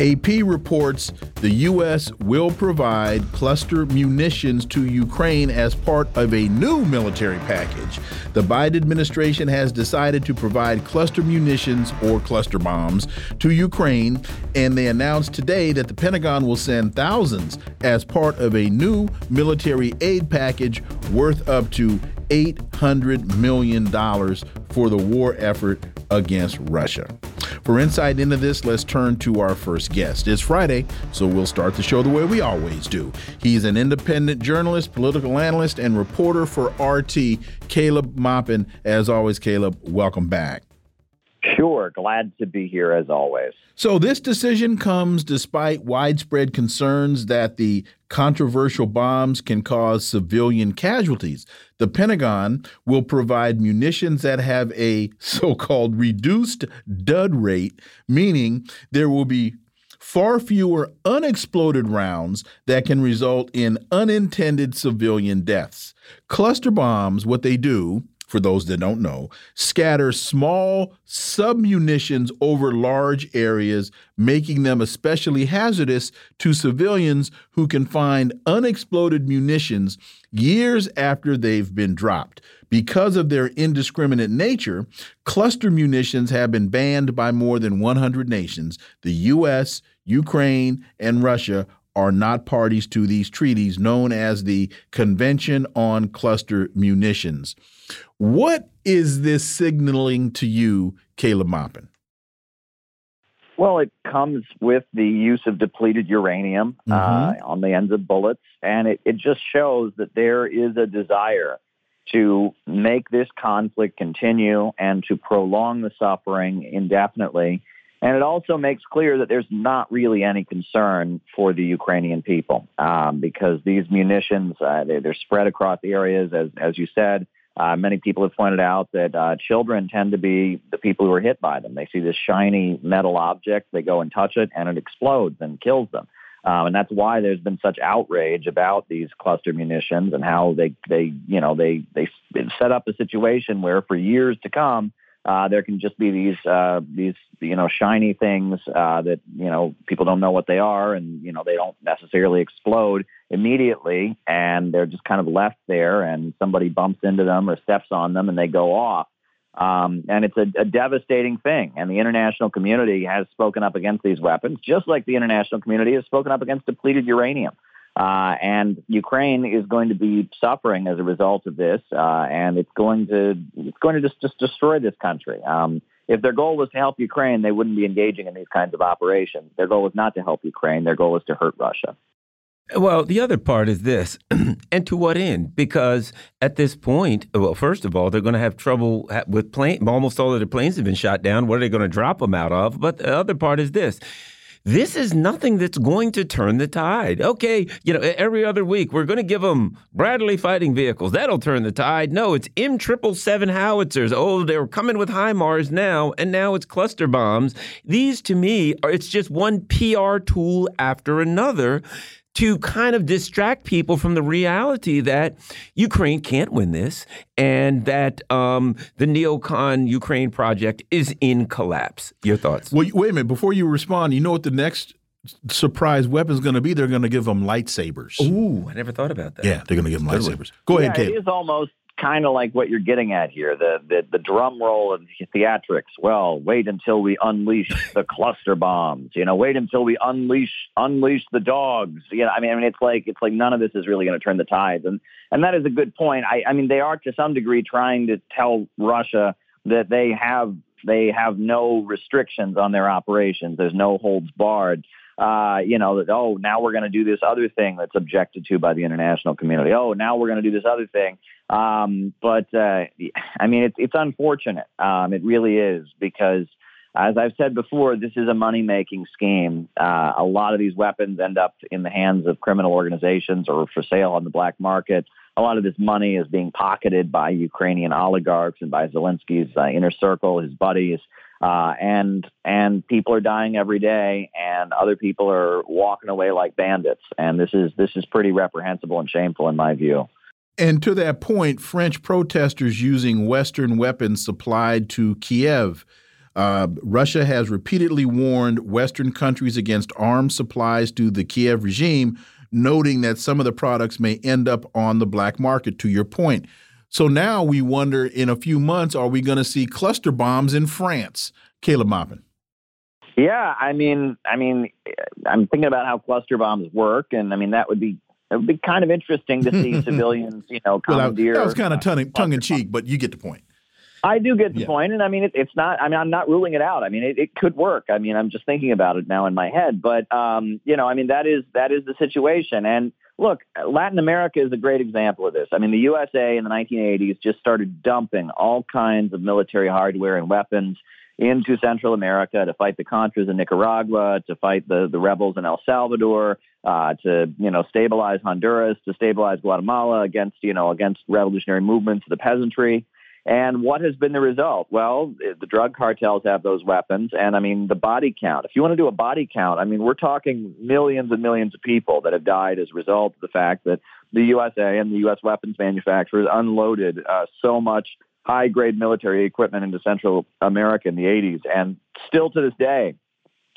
AP reports the U.S. will provide cluster munitions to Ukraine as part of a new military package. The Biden administration has decided to provide cluster munitions or cluster bombs to Ukraine, and they announced today that the Pentagon will send thousands as part of a new military aid package worth up to $800 million for the war effort against Russia. For insight into this, let's turn to our first guest. It's Friday, so we'll start the show the way we always do. He's an independent journalist, political analyst, and reporter for RT, Caleb Maupin. As always, Caleb, welcome back. Sure. Glad to be here as always. So, this decision comes despite widespread concerns that the controversial bombs can cause civilian casualties. The Pentagon will provide munitions that have a so called reduced dud rate, meaning there will be far fewer unexploded rounds that can result in unintended civilian deaths. Cluster bombs, what they do, for those that don't know, scatter small submunitions over large areas, making them especially hazardous to civilians who can find unexploded munitions years after they've been dropped. Because of their indiscriminate nature, cluster munitions have been banned by more than 100 nations. The U.S., Ukraine, and Russia are not parties to these treaties known as the Convention on Cluster Munitions. What is this signaling to you, Caleb Maupin? Well, it comes with the use of depleted uranium mm -hmm. uh, on the ends of bullets, and it, it just shows that there is a desire to make this conflict continue and to prolong the suffering indefinitely. And it also makes clear that there's not really any concern for the Ukrainian people um, because these munitions, uh, they, are spread across the areas, as, as you said. Uh, many people have pointed out that uh, children tend to be the people who are hit by them. They see this shiny metal object, they go and touch it, and it explodes and kills them. Um, and that's why there's been such outrage about these cluster munitions and how they, they, you know, they, they set up a situation where for years to come, uh, there can just be these uh, these you know shiny things uh, that you know people don't know what they are, and you know they don't necessarily explode immediately, and they're just kind of left there, and somebody bumps into them or steps on them, and they go off. Um, and it's a, a devastating thing. And the international community has spoken up against these weapons, just like the international community has spoken up against depleted uranium. Uh, and Ukraine is going to be suffering as a result of this, uh, and it's going to it's going to just just destroy this country. Um, if their goal was to help Ukraine, they wouldn't be engaging in these kinds of operations. Their goal is not to help Ukraine. Their goal is to hurt Russia. Well, the other part is this, and to what end? Because at this point, well, first of all, they're going to have trouble with plane. Almost all of the planes have been shot down. What are they going to drop them out of? But the other part is this: this is nothing that's going to turn the tide. Okay, you know, every other week we're going to give them Bradley fighting vehicles. That'll turn the tide. No, it's M triple seven howitzers. Oh, they're coming with HIMARS now, and now it's cluster bombs. These, to me, are it's just one PR tool after another to kind of distract people from the reality that Ukraine can't win this and that um, the neocon Ukraine project is in collapse. Your thoughts? Well, wait a minute. Before you respond, you know what the next surprise weapon is going to be? They're going to give them lightsabers. Ooh, I never thought about that. Yeah, they're going to give them lightsabers. Go ahead, yeah, Kate. It is almost kind of like what you're getting at here the, the, the drum roll of theatrics. Well, wait until we unleash the cluster bombs. You know, wait until we unleash unleash the dogs. You know, I mean, I mean, it's like it's like none of this is really going to turn the tides, and and that is a good point. I, I mean, they are to some degree trying to tell Russia that they have they have no restrictions on their operations. There's no holds barred uh, you know, that, oh, now we're going to do this other thing that's objected to by the international community. Oh, now we're going to do this other thing. Um, but uh, I mean, it's, it's unfortunate. Um, it really is because as I've said before, this is a money making scheme. Uh, a lot of these weapons end up in the hands of criminal organizations or for sale on the black market. A lot of this money is being pocketed by Ukrainian oligarchs and by Zelensky's uh, inner circle, his buddies. Uh, and and people are dying every day, and other people are walking away like bandits. And this is this is pretty reprehensible and shameful in my view. And to that point, French protesters using Western weapons supplied to Kiev. Uh, Russia has repeatedly warned Western countries against arms supplies to the Kiev regime, noting that some of the products may end up on the black market. To your point, so now we wonder in a few months, are we going to see cluster bombs in France? Caleb Maupin. Yeah, I mean, I mean, I'm thinking about how cluster bombs work, and I mean that would be it would be kind of interesting to see civilians, you know, commandeer. Well, that was kind of tongue, tongue in cheek, but you get the point. I do get the yeah. point, and I mean, it, it's not. I mean, I'm not ruling it out. I mean, it, it, could work. I mean, I'm just thinking about it now in my head. But um, you know, I mean, that is that is the situation. And look, Latin America is a great example of this. I mean, the USA in the 1980s just started dumping all kinds of military hardware and weapons into Central America to fight the Contras in Nicaragua, to fight the, the rebels in El Salvador, uh, to you know stabilize Honduras, to stabilize Guatemala against you know against revolutionary movements of the peasantry. And what has been the result? Well, the drug cartels have those weapons. And I mean, the body count. If you want to do a body count, I mean, we're talking millions and millions of people that have died as a result of the fact that the USA and the U.S. weapons manufacturers unloaded uh, so much high grade military equipment into Central America in the 80s. And still to this day,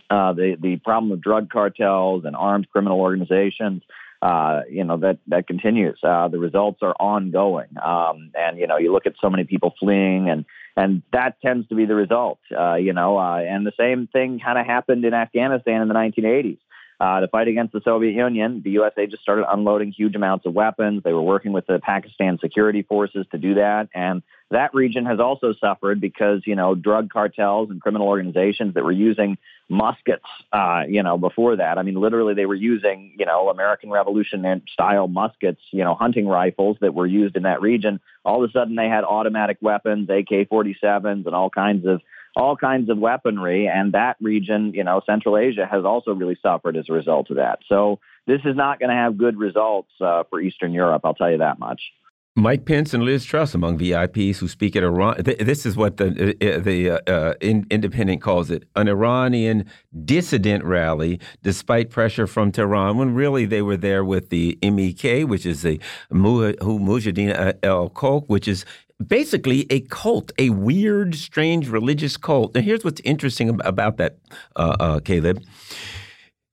uh, the, the problem of drug cartels and armed criminal organizations uh, you know that that continues. Uh, the results are ongoing, um, and you know you look at so many people fleeing, and and that tends to be the result. Uh, you know, uh, and the same thing kind of happened in Afghanistan in the 1980s. Uh, to fight against the Soviet Union, the USA just started unloading huge amounts of weapons. They were working with the Pakistan security forces to do that, and that region has also suffered because you know drug cartels and criminal organizations that were using muskets, uh, you know, before that. I mean, literally, they were using, you know, American Revolution style muskets, you know, hunting rifles that were used in that region. All of a sudden, they had automatic weapons, AK-47s, and all kinds of all kinds of weaponry. And that region, you know, Central Asia has also really suffered as a result of that. So this is not going to have good results uh, for Eastern Europe. I'll tell you that much. Mike Pence and Liz Truss among VIPs who speak at Iran. This is what the uh, uh, the uh, Independent calls it: an Iranian dissident rally, despite pressure from Tehran. When really they were there with the MEK, which is the Mujahideen al Khalq, which is basically a cult, a weird, strange religious cult. And here's what's interesting about that, uh, uh, Caleb.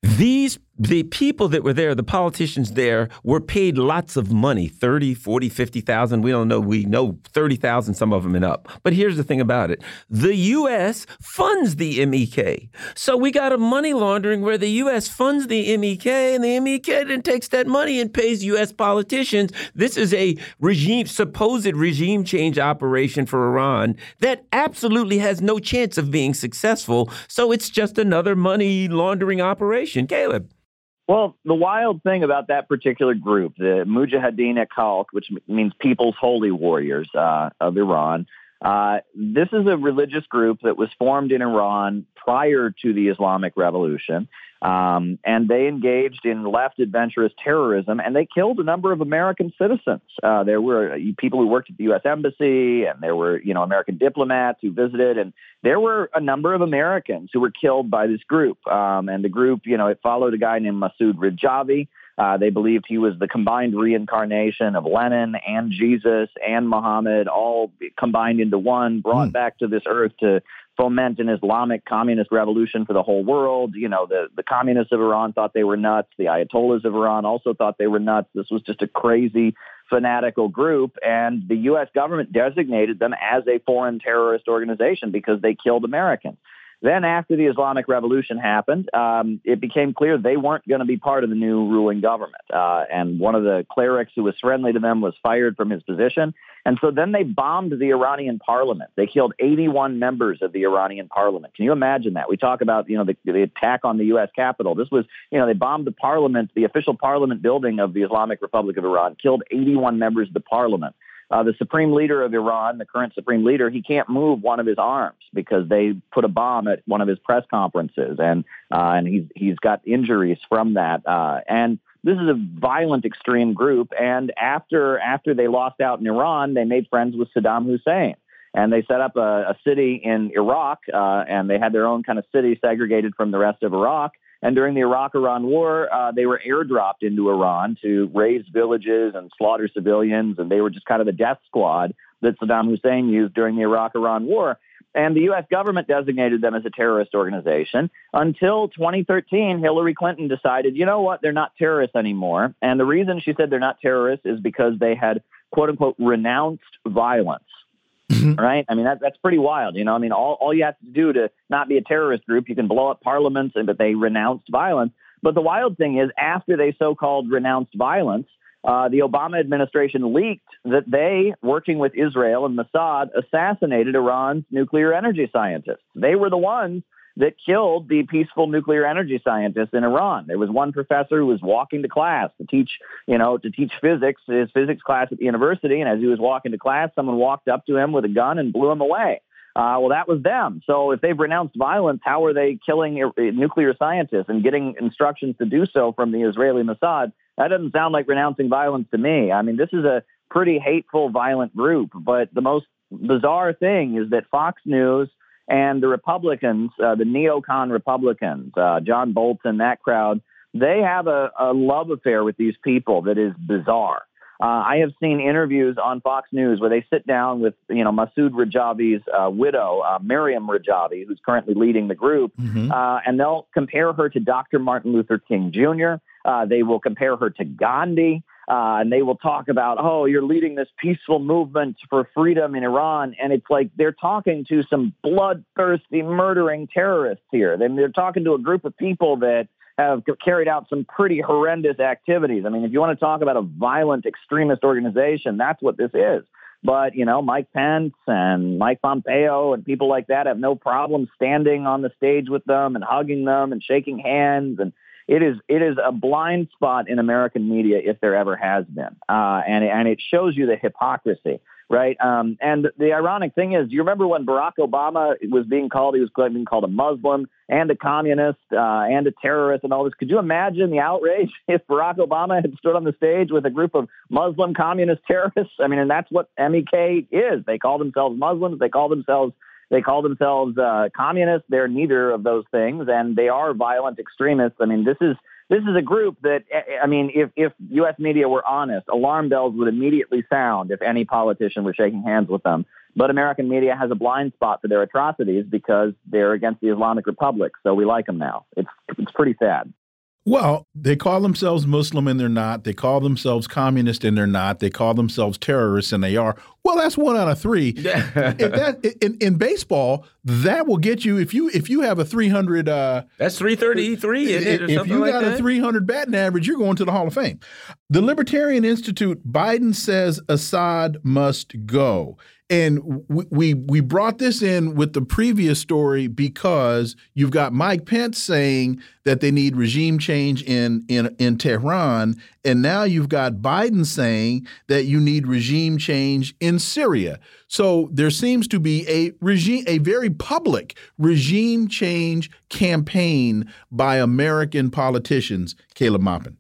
These the people that were there, the politicians there, were paid lots of money 30, 40, 50,000. We don't know. We know 30,000, some of them and up. But here's the thing about it the U.S. funds the MEK. So we got a money laundering where the U.S. funds the MEK and the MEK then takes that money and pays U.S. politicians. This is a regime, supposed regime change operation for Iran that absolutely has no chance of being successful. So it's just another money laundering operation. Caleb. Well, the wild thing about that particular group, the Mujahideen Khalq, which means People's Holy Warriors uh, of Iran, uh, this is a religious group that was formed in Iran prior to the Islamic Revolution. Um, and they engaged in left adventurous terrorism and they killed a number of American citizens. Uh, there were uh, people who worked at the U.S. Embassy and there were, you know, American diplomats who visited and there were a number of Americans who were killed by this group. Um, and the group, you know, it followed a guy named Masood Rajavi. Uh, they believed he was the combined reincarnation of Lenin and Jesus and Muhammad, all combined into one, brought mm. back to this earth to foment an Islamic communist revolution for the whole world. You know, the, the communists of Iran thought they were nuts. The Ayatollahs of Iran also thought they were nuts. This was just a crazy, fanatical group. And the U.S. government designated them as a foreign terrorist organization because they killed Americans. Then, after the Islamic Revolution happened, um, it became clear they weren't going to be part of the new ruling government. Uh, and one of the clerics who was friendly to them was fired from his position. And so then they bombed the Iranian parliament. They killed 81 members of the Iranian parliament. Can you imagine that? We talk about, you know, the, the attack on the U.S. Capitol. This was, you know, they bombed the parliament, the official parliament building of the Islamic Republic of Iran, killed 81 members of the parliament. uh, the supreme leader of Iran, the current supreme leader, he can't move one of his arms because they put a bomb at one of his press conferences, and uh, and he's he's got injuries from that. Uh, and this is a violent extreme group. And after after they lost out in Iran, they made friends with Saddam Hussein. And they set up a, a city in Iraq, uh, and they had their own kind of city segregated from the rest of Iraq. And during the Iraq Iran war, uh, they were airdropped into Iran to raze villages and slaughter civilians. And they were just kind of the death squad that Saddam Hussein used during the Iraq Iran war. And the U.S. government designated them as a terrorist organization until 2013. Hillary Clinton decided, you know what, they're not terrorists anymore. And the reason she said they're not terrorists is because they had, quote unquote, renounced violence. Mm-hmm. Right? I mean, that, that's pretty wild. You know, I mean, all, all you have to do to not be a terrorist group, you can blow up parliaments, but they renounced violence. But the wild thing is, after they so called renounced violence, uh, the Obama administration leaked that they, working with Israel and Mossad, assassinated Iran's nuclear energy scientists. They were the ones that killed the peaceful nuclear energy scientists in Iran. There was one professor who was walking to class to teach, you know, to teach physics, his physics class at the university. And as he was walking to class, someone walked up to him with a gun and blew him away. Uh, well, that was them. So if they've renounced violence, how are they killing uh, nuclear scientists and getting instructions to do so from the Israeli Mossad? That doesn't sound like renouncing violence to me. I mean, this is a pretty hateful, violent group. But the most bizarre thing is that Fox News and the Republicans, uh, the neocon Republicans, uh, John Bolton, that crowd, they have a, a love affair with these people that is bizarre. Uh, I have seen interviews on Fox News where they sit down with, you know, Masood Rajavi's uh, widow, uh, Maryam Rajavi, who's currently leading the group, mm-hmm. Uh, and they'll compare her to Dr. Martin Luther King Jr. Uh, they will compare her to Gandhi. Uh, and they will talk about, oh, you're leading this peaceful movement for freedom in Iran. And it's like they're talking to some bloodthirsty, murdering terrorists here. They're talking to a group of people that have carried out some pretty horrendous activities. I mean, if you want to talk about a violent extremist organization, that's what this is. But, you know, Mike Pence and Mike Pompeo and people like that have no problem standing on the stage with them and hugging them and shaking hands and it is it is a blind spot in American media if there ever has been, uh, and and it shows you the hypocrisy, right? Um, and the ironic thing is, do you remember when Barack Obama was being called? He was being called a Muslim and a communist uh, and a terrorist and all this. Could you imagine the outrage if Barack Obama had stood on the stage with a group of Muslim communist terrorists? I mean, and that's what MEK is. They call themselves Muslims. They call themselves they call themselves uh, communists. They're neither of those things, and they are violent extremists. I mean, this is this is a group that I mean, if if U.S. media were honest, alarm bells would immediately sound if any politician were shaking hands with them. But American media has a blind spot for their atrocities because they're against the Islamic Republic. So we like them now. It's it's pretty sad. Well, they call themselves Muslim and they're not. They call themselves communist and they're not. They call themselves terrorists and they are. Well, that's one out of three. if that in, in baseball, that will get you if you if you have a three hundred. Uh, that's three thirty three. If you like got that? a three hundred batting average, you're going to the Hall of Fame. The Libertarian Institute. Biden says Assad must go and we, we we brought this in with the previous story because you've got Mike Pence saying that they need regime change in in in Tehran, and now you've got Biden saying that you need regime change in Syria. So there seems to be a regime, a very public regime change campaign by American politicians. Caleb Maupin.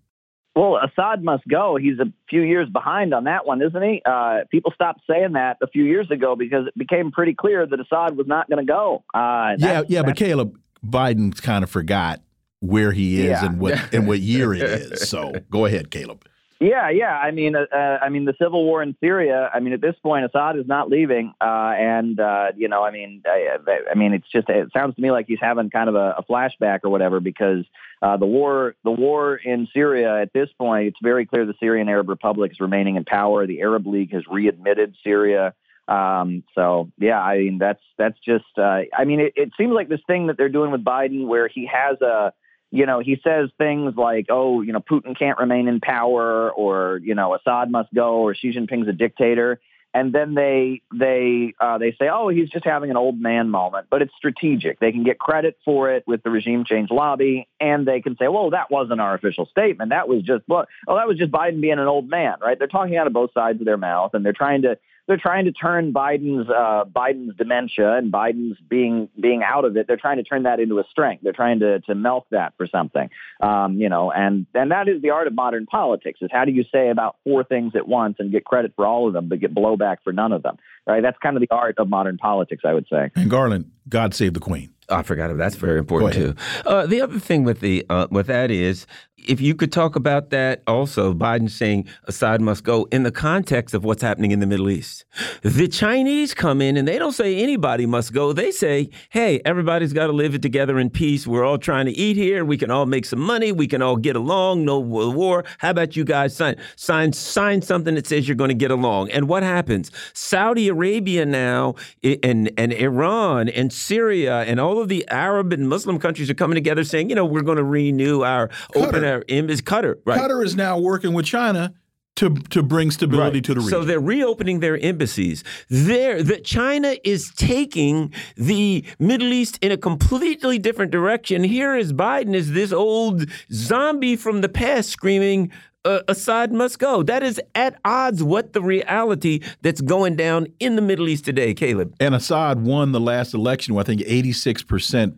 Well, Assad must go. He's a few years behind on that one, isn't he? Uh, people stopped saying that a few years ago because it became pretty clear that Assad was not going to go. Uh, yeah, yeah, but Caleb Biden kind of forgot where he is yeah. and what and what year it is. So go ahead, Caleb. Yeah, yeah. I mean, uh, uh, I mean, the civil war in Syria. I mean, at this point, Assad is not leaving, uh, and uh, you know, I mean, I, I, mean, it's just it sounds to me like he's having kind of a, a flashback or whatever because uh, the war, the war in Syria. At this point, it's very clear the Syrian Arab Republic is remaining in power. The Arab League has readmitted Syria. Um, so yeah, I mean, that's that's just. Uh, I mean, it, it seems like this thing that they're doing with Biden, where he has a you know, he says things like, oh, you know, Putin can't remain in power or, you know, Assad must go or Xi Jinping's a dictator. and then they they uh, they say, oh, he's just having an old man moment, but it's strategic. They can get credit for it with the regime change lobby, and they can say, well, that wasn't our official statement. That was just well, oh, that was just Biden being an old man, right? They're talking out of both sides of their mouth, and they're trying to they're trying to turn Biden's uh, Biden's dementia and Biden's being being out of it. They're trying to turn that into a strength. They're trying to to milk that for something, um, you know. And and that is the art of modern politics: is how do you say about four things at once and get credit for all of them, but get blowback for none of them? Right? That's kind of the art of modern politics, I would say. And Garland, God save the Queen. I forgot. That's very important too. Uh, the other thing with the uh, with that is if you could talk about that also, Biden saying Assad must go in the context of what's happening in the Middle East. The Chinese come in and they don't say anybody must go. They say, hey, everybody's got to live it together in peace. We're all trying to eat here. We can all make some money. We can all get along. No war. How about you guys sign sign sign something that says you're going to get along? And what happens? Saudi Arabia now and and Iran and Syria and all of the Arab and Muslim countries are coming together saying, you know, we're going to renew our Qatar. open our is Qatar. Right. Qatar is now working with China to to bring stability right. to the region. So they're reopening their embassies. There, that China is taking the Middle East in a completely different direction. Here is Biden is this old zombie from the past screaming. Uh, Assad must go. That is at odds with the reality that's going down in the Middle East today, Caleb. And Assad won the last election with, I think, 86%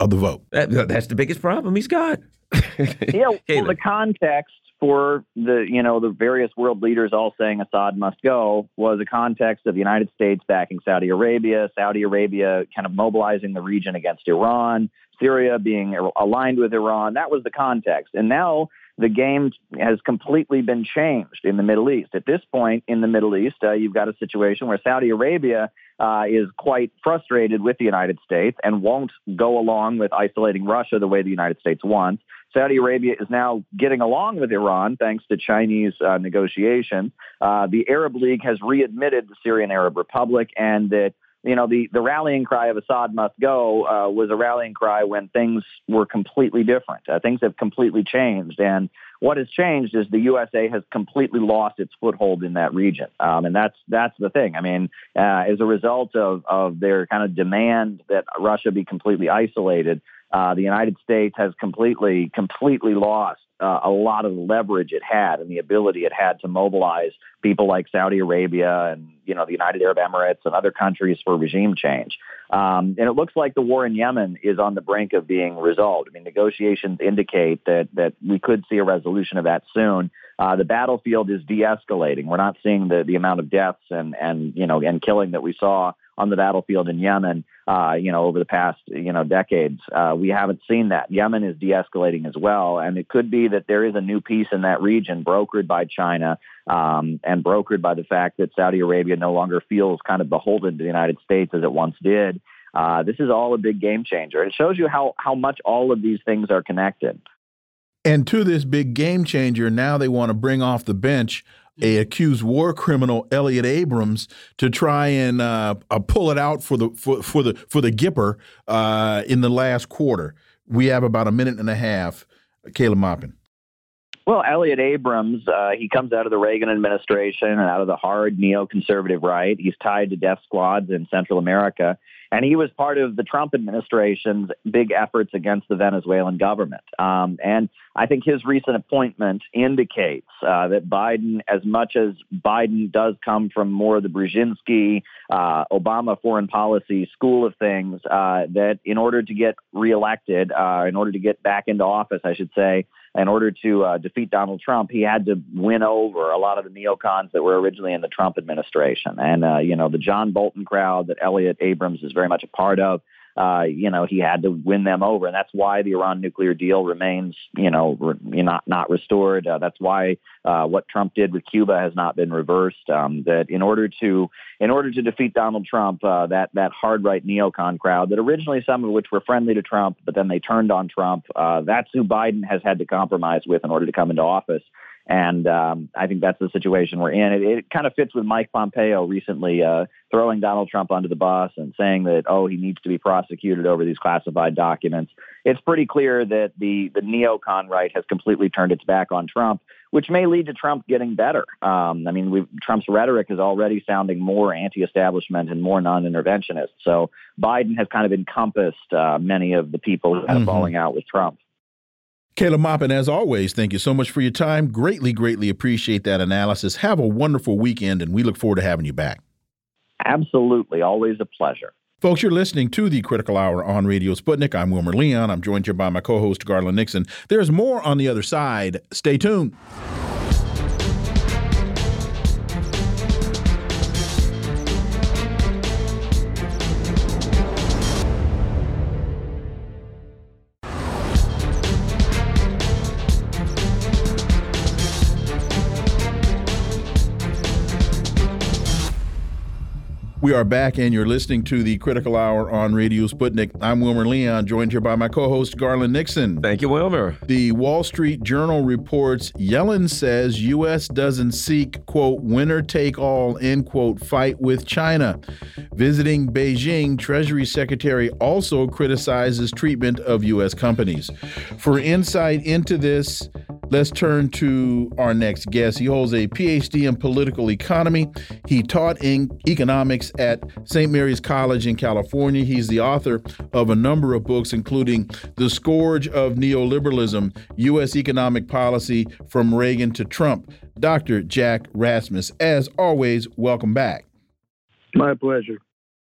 of the vote. That, that's the biggest problem he's got. yeah, well, the context for the you know the various world leaders all saying Assad must go was a context of the United States backing Saudi Arabia, Saudi Arabia kind of mobilizing the region against Iran, Syria being aligned with Iran. That was the context, and now the game has completely been changed in the Middle East. At this point in the Middle East, uh, you've got a situation where Saudi Arabia uh, is quite frustrated with the United States and won't go along with isolating Russia the way the United States wants. Saudi Arabia is now getting along with Iran thanks to Chinese uh, negotiations. Uh, the Arab League has readmitted the Syrian Arab Republic, and that you know the the rallying cry of Assad must go uh, was a rallying cry when things were completely different. Uh, things have completely changed, and what has changed is the USA has completely lost its foothold in that region, um, and that's that's the thing. I mean, uh, as a result of of their kind of demand that Russia be completely isolated, uh, the United States has completely, completely lost uh, a lot of the leverage it had and the ability it had to mobilize people like Saudi Arabia and you know the United Arab Emirates and other countries for regime change. Um, and it looks like the war in Yemen is on the brink of being resolved. I mean, negotiations indicate that that we could see a resolution of that soon. Uh, the battlefield is de-escalating. We're not seeing the the amount of deaths and and you know and killing that we saw on the battlefield in Yemen, uh, you know, over the past, you know, decades. Uh, we haven't seen that. Yemen is de-escalating as well, and it could be that there is a new peace in that region brokered by China um, and brokered by the fact that Saudi Arabia no longer feels kind of beholden to the United States as it once did. Uh, this is all a big game changer. It shows you how how much all of these things are connected. And to this big game changer, now they want to bring off the bench a accused war criminal Elliott Abrams to try and uh, uh, pull it out for the for, for the for the Gipper uh, in the last quarter. We have about a minute and a half. Caleb Maupin. Well, Elliott Abrams, uh, he comes out of the Reagan administration and out of the hard neoconservative right. He's tied to death squads in Central America. And he was part of the Trump administration's big efforts against the Venezuelan government. Um, and I think his recent appointment indicates uh, that Biden, as much as Biden does come from more of the Brzezinski, uh, Obama foreign policy school of things, uh, that in order to get reelected, uh, in order to get back into office, I should say, in order to uh, defeat Donald Trump, he had to win over a lot of the neocons that were originally in the Trump administration. And, uh, you know, the John Bolton crowd that Elliott Abrams is very much a part of uh, you know, he had to win them over, and that's why the Iran nuclear deal remains, you know, re- not not restored. Uh, that's why uh, what Trump did with Cuba has not been reversed. Um, that in order to in order to defeat Donald Trump, uh, that that hard right neocon crowd that originally some of which were friendly to Trump, but then they turned on Trump. Uh, that's who Biden has had to compromise with in order to come into office. And um, I think that's the situation we're in. It, it kind of fits with Mike Pompeo recently uh, throwing Donald Trump under the bus and saying that, oh, he needs to be prosecuted over these classified documents. It's pretty clear that the, the neocon right has completely turned its back on Trump, which may lead to Trump getting better. Um, I mean, Trump's rhetoric is already sounding more anti establishment and more non interventionist. So Biden has kind of encompassed uh, many of the people who have mm -hmm. falling out with Trump. Caleb Maupin, as always, thank you so much for your time. Greatly, greatly appreciate that analysis. Have a wonderful weekend, and we look forward to having you back. Absolutely. Always a pleasure. Folks, you're listening to the Critical Hour on Radio Sputnik. I'm Wilmer Leon. I'm joined here by my co host, Garland Nixon. There's more on the other side. Stay tuned. We are back, and you're listening to the Critical Hour on Radio Sputnik. I'm Wilmer Leon, joined here by my co host, Garland Nixon. Thank you, Wilmer. The Wall Street Journal reports Yellen says U.S. doesn't seek, quote, winner take all, end quote, fight with China. Visiting Beijing, Treasury Secretary also criticizes treatment of U.S. companies. For insight into this, Let's turn to our next guest. He holds a PhD in political economy. He taught in economics at St. Mary's College in California. He's the author of a number of books, including The Scourge of Neoliberalism U.S. Economic Policy from Reagan to Trump. Dr. Jack Rasmus, as always, welcome back. My pleasure.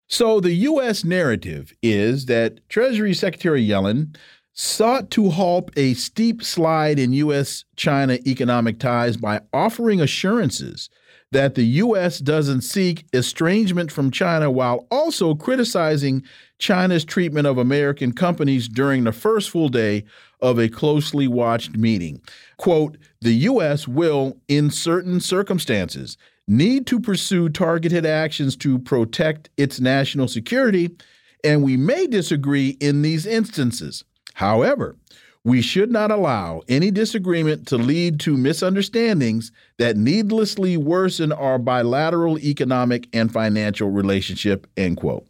So, the U.S. narrative is that Treasury Secretary Yellen sought to halt a steep slide in U.S. China economic ties by offering assurances that the U.S. doesn't seek estrangement from China while also criticizing China's treatment of American companies during the first full day of a closely watched meeting. Quote, the U.S. will, in certain circumstances, need to pursue targeted actions to protect its national security, and we may disagree in these instances. However, we should not allow any disagreement to lead to misunderstandings that needlessly worsen our bilateral economic and financial relationship. End quote.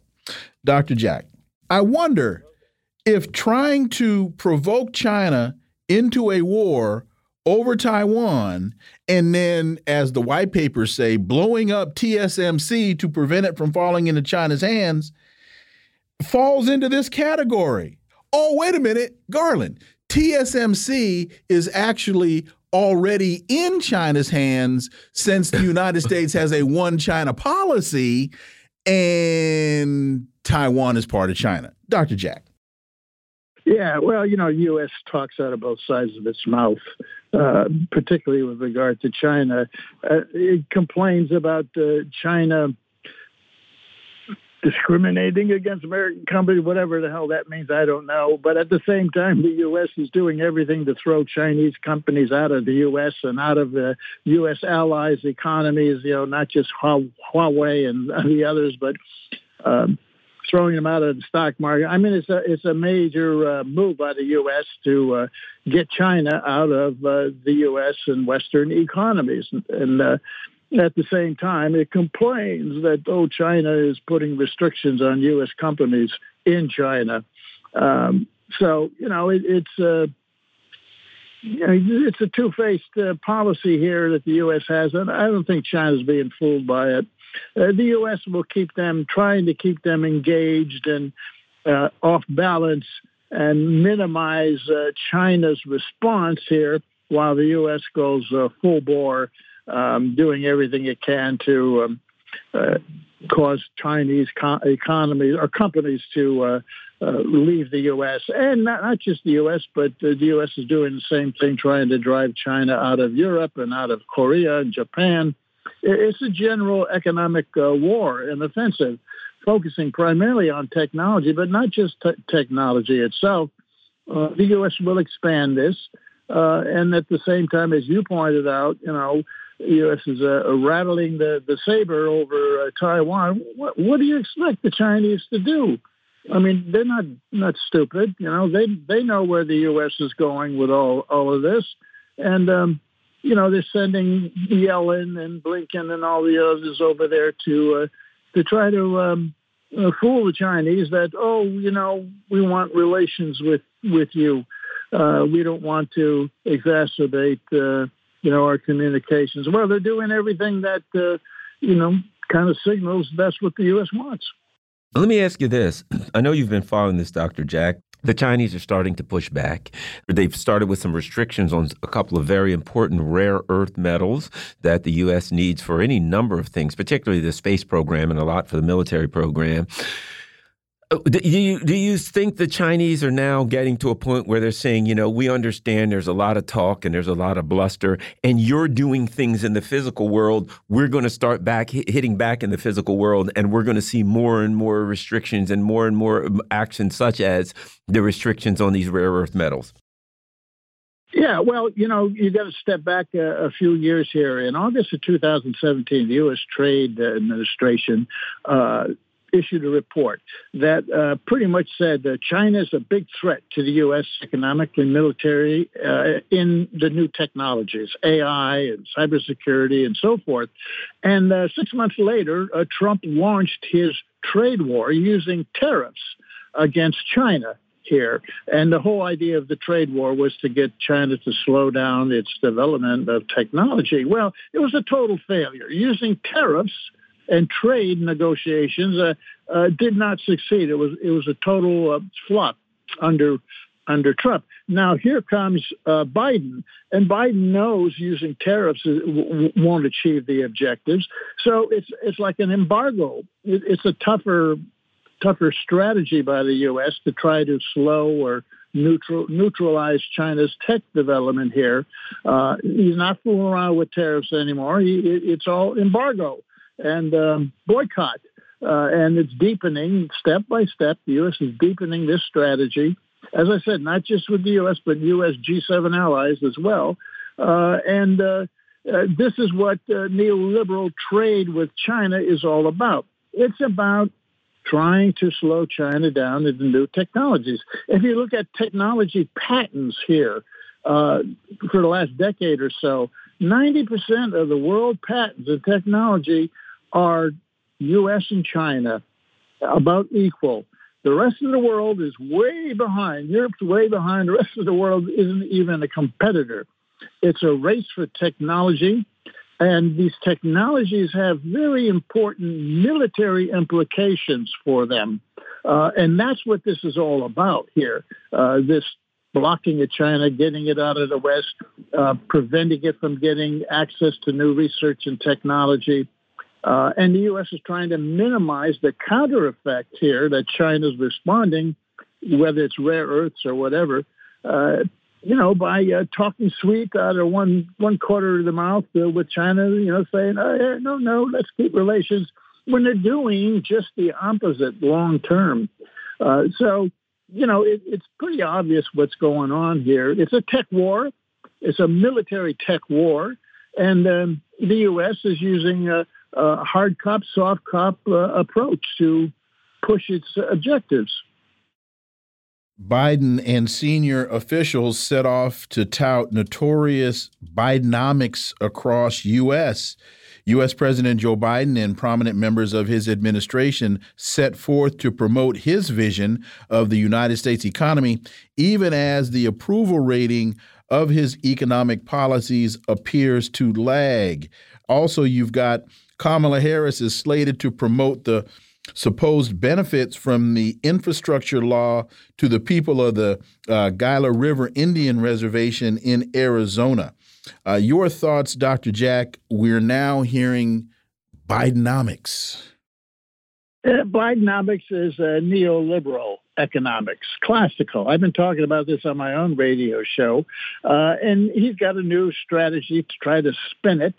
Dr. Jack, I wonder if trying to provoke China into a war over Taiwan and then, as the white papers say, blowing up TSMC to prevent it from falling into China's hands falls into this category oh, wait a minute, Garland, TSMC is actually already in China's hands since the United States has a one China policy and Taiwan is part of China. Dr. Jack. Yeah, well, you know, U.S. talks out of both sides of its mouth, uh, particularly with regard to China. Uh, it complains about uh, China discriminating against American companies, whatever the hell that means, I don't know. But at the same time, the U.S. is doing everything to throw Chinese companies out of the U.S. and out of the U.S. allies' economies, you know, not just Huawei and the others, but um, throwing them out of the stock market. I mean, it's a, it's a major uh, move by the U.S. to uh, get China out of uh, the U.S. and Western economies. And, uh, at the same time, it complains that, oh, China is putting restrictions on U.S. companies in China. Um, so, you know, it, it's a, uh, it's a two-faced uh, policy here that the U.S. has, and I don't think China's being fooled by it. Uh, the U.S. will keep them, trying to keep them engaged and uh, off balance and minimize uh, China's response here while the U.S. goes uh, full bore um, doing everything it can to um, uh, cause Chinese co- economies or companies to uh, uh, leave the U.S. and not, not just the U.S., but the U.S. is doing the same thing, trying to drive China out of Europe and out of Korea and Japan. It's a general economic uh, war, an offensive, focusing primarily on technology, but not just te- technology itself. Uh, the U.S. will expand this. Uh, and at the same time, as you pointed out, you know, the U.S. is uh, rattling the, the saber over uh, Taiwan. What, what do you expect the Chinese to do? I mean, they're not not stupid. You know, they they know where the U.S. is going with all all of this, and um, you know, they're sending Yellen and Blinken and all the others over there to uh, to try to um, uh, fool the Chinese that oh, you know, we want relations with with you. Uh, we don't want to exacerbate, uh, you know, our communications. Well, they're doing everything that, uh, you know, kind of signals that's what the U.S. wants. Let me ask you this. I know you've been following this, Dr. Jack. The Chinese are starting to push back. They've started with some restrictions on a couple of very important rare earth metals that the U.S. needs for any number of things, particularly the space program and a lot for the military program. Uh, do you, do you think the Chinese are now getting to a point where they're saying, you know, we understand there's a lot of talk and there's a lot of bluster, and you're doing things in the physical world. We're going to start back hitting back in the physical world, and we're going to see more and more restrictions and more and more um, actions, such as the restrictions on these rare earth metals. Yeah, well, you know, you got to step back a, a, few years here. In August of 2017, the U.S. Trade Administration uh, issued a report that uh, pretty much said that China is a big threat to the U.S. economically, military, uh, in the new technologies, AI and cybersecurity and so forth. And uh, six months later, uh, Trump launched his trade war using tariffs against China here. And the whole idea of the trade war was to get China to slow down its development of technology. Well, it was a total failure. Using tariffs and trade negotiations uh, uh, did not succeed. It was it was a total uh, flop under under Trump. Now here comes uh, Biden, and Biden knows using tariffs won't achieve the objectives. So it's it's like an embargo. It, it's a tougher tougher strategy by the U.S. to try to slow or neutral, neutralize China's tech development here. Uh, he's not fooling around with tariffs anymore. He, it, it's all embargo and um, boycott. Uh, and it's deepening step by step. The U.S. is deepening this strategy, as I said, not just with the U.S., but U.S. G7 allies as well. Uh, and uh, uh, this is what uh, neoliberal trade with China is all about. It's about trying to slow China down into new technologies. If you look at technology patents here uh, for the last decade or so, 90% of the world patents in technology are U.S. and China about equal. The rest of the world is way behind. Europe's way behind. The rest of the world isn't even a competitor. It's a race for technology. And these technologies have very important military implications for them. Uh, and that's what this is all about here. Uh, this blocking of China, getting it out of the West, uh, preventing it from getting access to new research and technology, uh, and the U.S. is trying to minimize the counter effect here that China's responding, whether it's rare earths or whatever, uh, you know, by uh, talking sweet out of one one quarter of the mouth uh, with China, you know, saying, oh, no, no, let's keep relations, when they're doing just the opposite long term. Uh, so, you know, it, it's pretty obvious what's going on here. It's a tech war. It's a military tech war. And um, the U.S. is using uh, hard cop, soft cop uh, approach to push its objectives. Biden and senior officials set off to tout notorious Bidenomics across U.S. U.S. President Joe Biden and prominent members of his administration set forth to promote his vision of the United States economy, even as the approval rating of his economic policies appears to lag. Also, you've got Kamala Harris is slated to promote the supposed benefits from the infrastructure law to the people of the uh, Gila River Indian Reservation in Arizona. Uh, your thoughts, Dr. Jack? We're now hearing Bidenomics. Uh, Bidenomics is neoliberal economics, classical. I've been talking about this on my own radio show, uh, and he's got a new strategy to try to spin it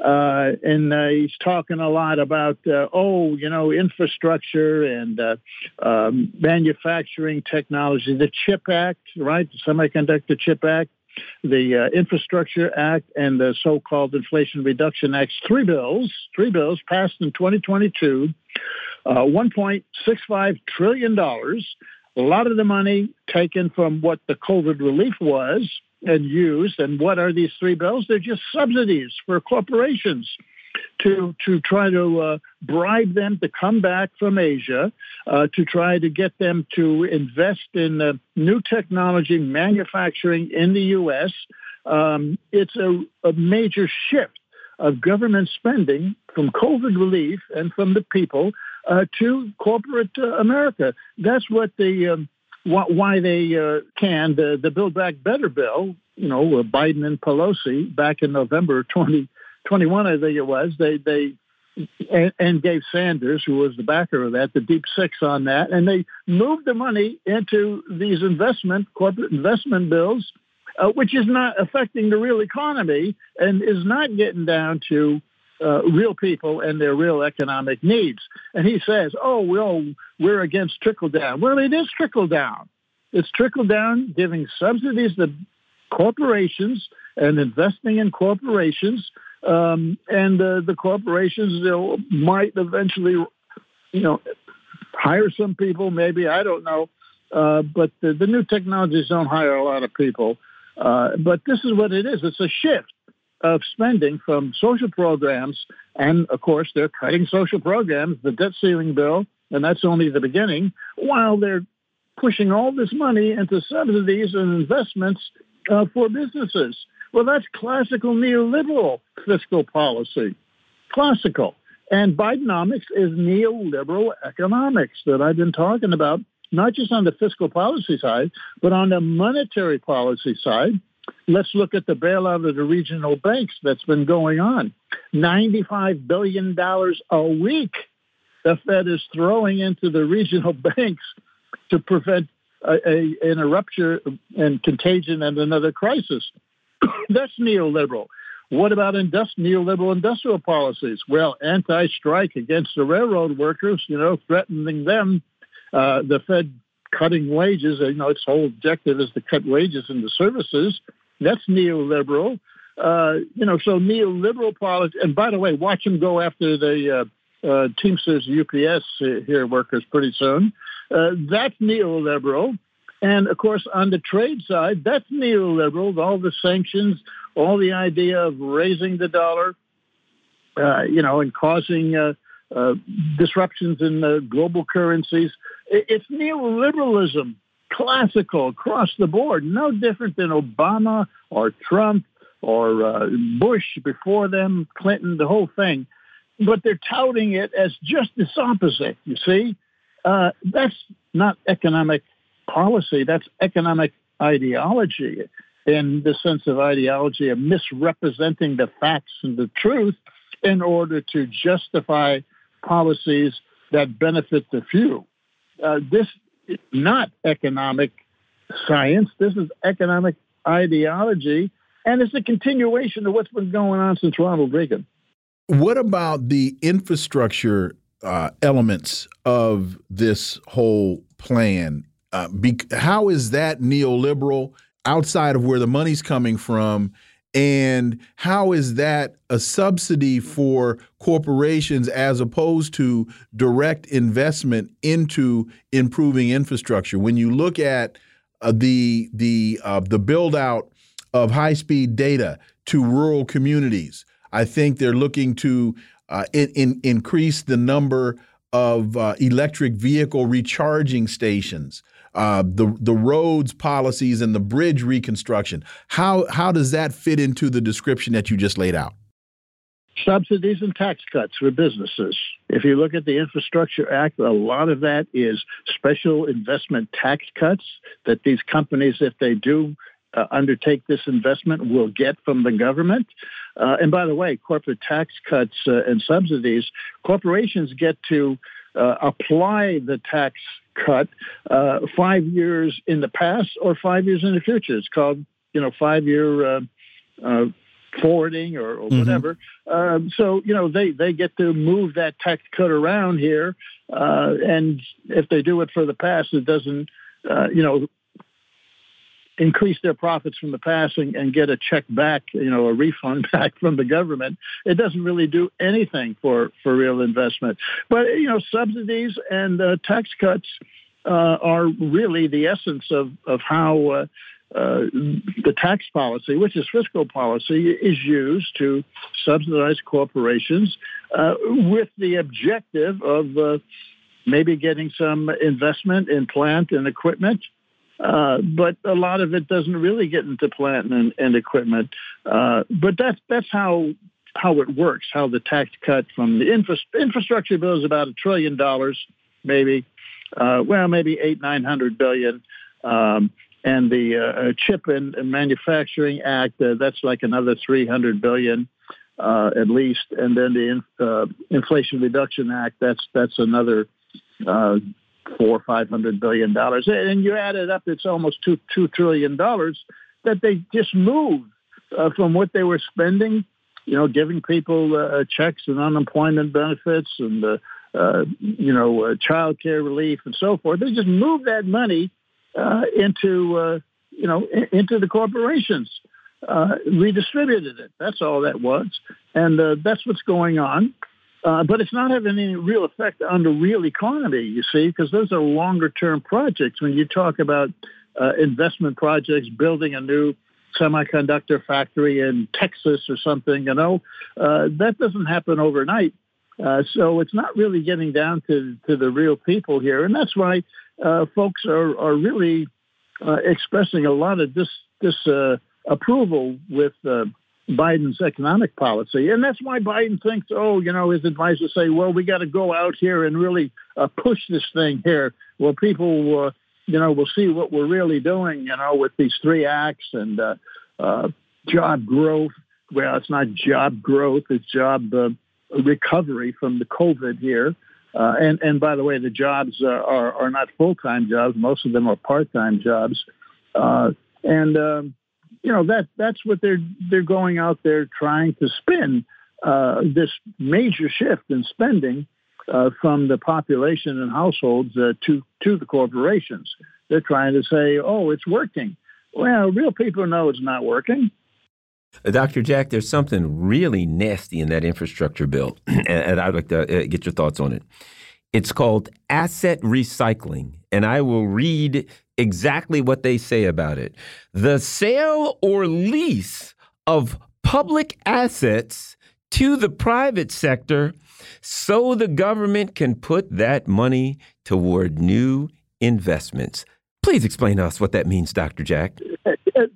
uh, and uh, he's talking a lot about, uh, oh, you know, infrastructure and uh, um, manufacturing technology, the CHIP Act, right? The Semiconductor Chip Act, the uh, Infrastructure Act, and the so called Inflation Reduction Act. Three bills, three bills passed in 2022, uh, $1.65 trillion. A lot of the money taken from what the COVID relief was and used. And what are these three bills? They're just subsidies for corporations to to try to uh, bribe them to come back from Asia, uh, to try to get them to invest in uh, new technology manufacturing in the U.S. Um, it's a, a major shift of government spending from COVID relief and from the people uh, to corporate uh, America. That's what the um, why they uh, can the the Build Back Better bill. You know, Biden and Pelosi back in November 2021, I think it was. They they and, and gave Sanders, who was the backer of that, the deep six on that, and they moved the money into these investment corporate investment bills, uh, which is not affecting the real economy and is not getting down to uh, real people and their real economic needs. And he says, "Oh, well, we're against trickle down." Well, it is trickle down. It's trickle down, giving subsidies to corporations and investing in corporations, um, and uh, the corporations you know, might eventually, you know, hire some people. Maybe I don't know, uh, but the, the, new technologies don't hire a lot of people. Uh, but this is what it is. It's a shift of spending from social programs, and of course, they're cutting social programs, the debt ceiling bill, and that's only the beginning, while they're pushing all this money into subsidies and investments uh, for businesses. Well, that's classical neoliberal fiscal policy. Classical. And Bidenomics is neoliberal economics that I've been talking about, not just on the fiscal policy side, but on the monetary policy side. Let's look at the bailout of the regional banks that's been going on. $95 billion a week the Fed is throwing into the regional banks to prevent a, a, an eruption and contagion and another crisis. That's neoliberal. What about industri- neoliberal industrial policies? Well, anti-strike against the railroad workers, you know, threatening them. Uh, the Fed cutting wages, you know, its whole objective is to cut wages in the services. That's neoliberal. Uh, you know, so neoliberal policy. And by the way, watch them go after the uh, uh, Teamsters, UPS here workers pretty soon. Uh, that's neoliberal. And of course, on the trade side, that's neoliberal. All the sanctions, all the idea of raising the dollar, uh, you know, and causing uh, uh, disruptions in the global currencies. It's neoliberalism, classical across the board, no different than Obama or Trump or uh, Bush before them, Clinton, the whole thing. But they're touting it as just this opposite, you see? Uh, that's not economic policy, that's economic ideology in the sense of ideology of misrepresenting the facts and the truth in order to justify policies that benefit the few. Uh, this is not economic science. This is economic ideology, and it's a continuation of what's been going on since Ronald Reagan. What about the infrastructure uh, elements of this whole plan? Uh, how is that neoliberal outside of where the money's coming from? And how is that a subsidy for corporations as opposed to direct investment into improving infrastructure? When you look at uh, the the uh, the build out of high speed data to rural communities, I think they're looking to uh, in, in, increase the number of uh, electric vehicle recharging stations, uh, the the roads policies, and the bridge reconstruction. How how does that fit into the description that you just laid out? Subsidies and tax cuts for businesses. If you look at the Infrastructure Act, a lot of that is special investment tax cuts that these companies, if they do uh, undertake this investment will get from the government. Uh, and by the way, corporate tax cuts uh, and subsidies, corporations get to uh, apply the tax cut uh, five years in the past or five years in the future. It's called, you know, five-year uh, forwarding or, or mm-hmm. whatever. Um, so you know they they get to move that tax cut around here, and if they do it for the past, it doesn't. you know, increase their profits from the past and, and, get a check back, you know, a refund back from the government. It doesn't really do anything for, for real investment. But, you know, subsidies and uh, tax cuts uh, are really the essence of, of how uh, uh, the tax policy, which is fiscal policy, is used to subsidize corporations uh, with the objective of uh, maybe getting some investment in plant and equipment. Uh, but a lot of it doesn't really get into plant and, and equipment. Uh, but that's that's how how it works. How the tax cut from the infra- infrastructure bill is about a trillion dollars, maybe. Uh, well, maybe eight nine hundred billion. Um, and the uh, Chip and Manufacturing Act, uh, that's like another 300 billion uh, at least, and then the uh, Inflation Reduction Act, that's that's another uh, four or five hundred billion dollars, and you add it up, it's almost two two trillion dollars that they just moved uh, from what they were spending, you know, giving people uh, checks and unemployment benefits and uh, uh, you know uh, child care relief and so forth. They just moved that money uh, into uh, you know into the corporations, uh, redistributed it. That's all that was, and uh, that's what's going on. Uh, but it's not having any real effect on the real economy, you see, because those are longer term projects. When you talk about uh, investment projects, building a new semiconductor factory in Texas or something, you know, that doesn't happen overnight. Uh, so it's not really getting down to, to the real people here. And that's why uh, folks are, are really uh, expressing a lot of dis, dis uh, approval with uh, Biden's economic policy. And that's why Biden thinks, oh, you know, his advisors say, well, we got to go out here and really uh, push this thing here. Well, people, uh, you know, will see what we're really doing, you know, with these three acts and uh, uh, job growth. Well, it's not job growth, it's job uh, recovery from the COVID here. Uh, and and by the way, the jobs are are, are not full time jobs. Most of them are part time jobs. Uh, and um, you know that that's what they're they're going out there trying to spin uh, this major shift in spending uh, from the population and households uh, to to the corporations. They're trying to say, "Oh, it's working." Well, real people know it's not working. Uh, Dr. Jack, there's something really nasty in that infrastructure bill, and I'd like to uh, get your thoughts on it. It's called asset recycling, and I will read exactly what they say about it. The sale or lease of public assets to the private sector so the government can put that money toward new investments. Please explain to us what that means, Dr. Jack.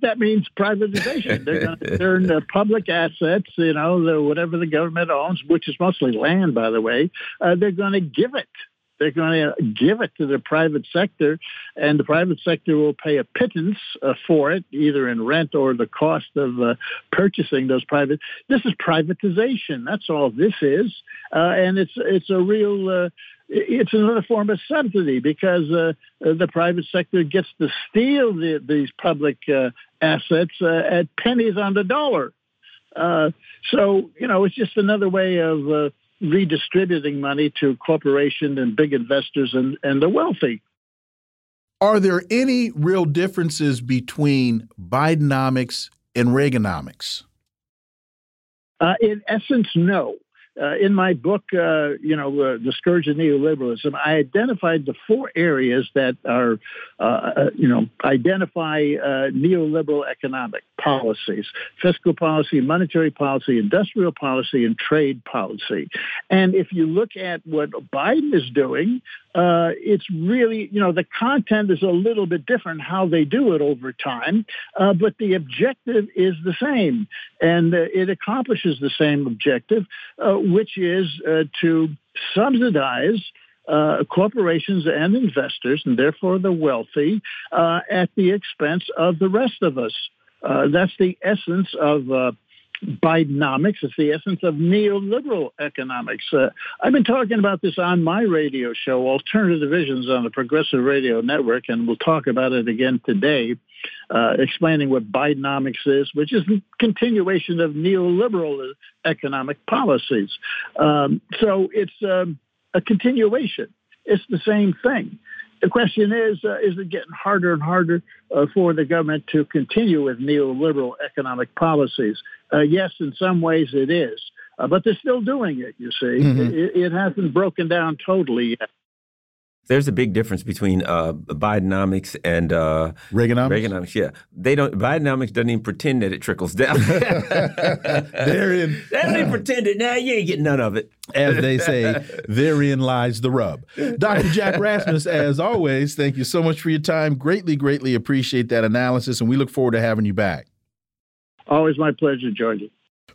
That means privatization. They're going to turn the public assets, you know, the, whatever the government owns, which is mostly land, by the way, uh, they're going to give it. They're going to give it to the private sector, and the private sector will pay a pittance uh, for it, either in rent or the cost of uh, purchasing those private. This is privatization. That's all this is, uh, and it's it's a real uh, it's another form of subsidy because uh, the private sector gets to steal the, these public uh, assets at pennies on the dollar. So, you know, it's just another way of redistributing money to corporations and big investors and, and the wealthy. Are there any real differences between Bidenomics and Reaganomics? Uh, in essence, no uh, in my book, uh, you know, uh, The Scourge of Neoliberalism, I identified the four areas that are, uh, uh, you know, identify uh, neoliberal economic policies fiscal policy, monetary policy, industrial policy, and trade policy. And if you look at what Biden is doing, it's really, you know, the content is a little bit different how they do it over time, but the objective is the same. And it accomplishes the same objective, which is uh, to subsidize uh, corporations and investors, and therefore the wealthy, uh, at the expense of the rest of us. Uh, that's the essence of Bidenomics. It's the essence of neoliberal economics. Uh, I've been talking about this on my radio show, Alternative Visions on the Progressive Radio Network, and we'll talk about it again today, uh, explaining what Bidenomics is, which is a continuation of neoliberal economic policies. Um, so it's um, a continuation. It's the same thing. The question is, uh, is it getting harder and harder uh, for the government to continue with neoliberal economic policies? Uh, yes, in some ways it is, uh, but they're still doing it, you see. Mm-hmm. It, it, hasn't broken down totally yet. There's a big difference between uh, Bidenomics and uh, Reaganomics. Reaganomics, yeah. They don't. Bidenomics doesn't even pretend that it trickles down. therein, they don't even pretend it. Now you ain't getting none of it. As they say, therein lies the rub. Dr. Jack Rasmus, as always, thank you so much for your time. Greatly, greatly appreciate that analysis, and we look forward to having you back. Always my pleasure, Georgie.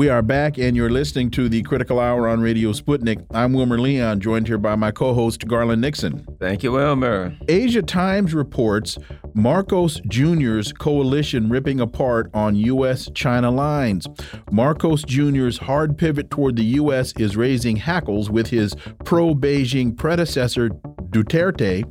We are back, and you're listening to the Critical Hour on Radio Sputnik. I'm Wilmer Leon, joined here by my co host, Garland Nixon. Thank you, Wilmer. Asia Times reports Marcos Jr.'s coalition ripping apart on U.S. China lines. Marcos Jr.'s hard pivot toward the U.S. is raising hackles with his pro Beijing predecessor, Duterte,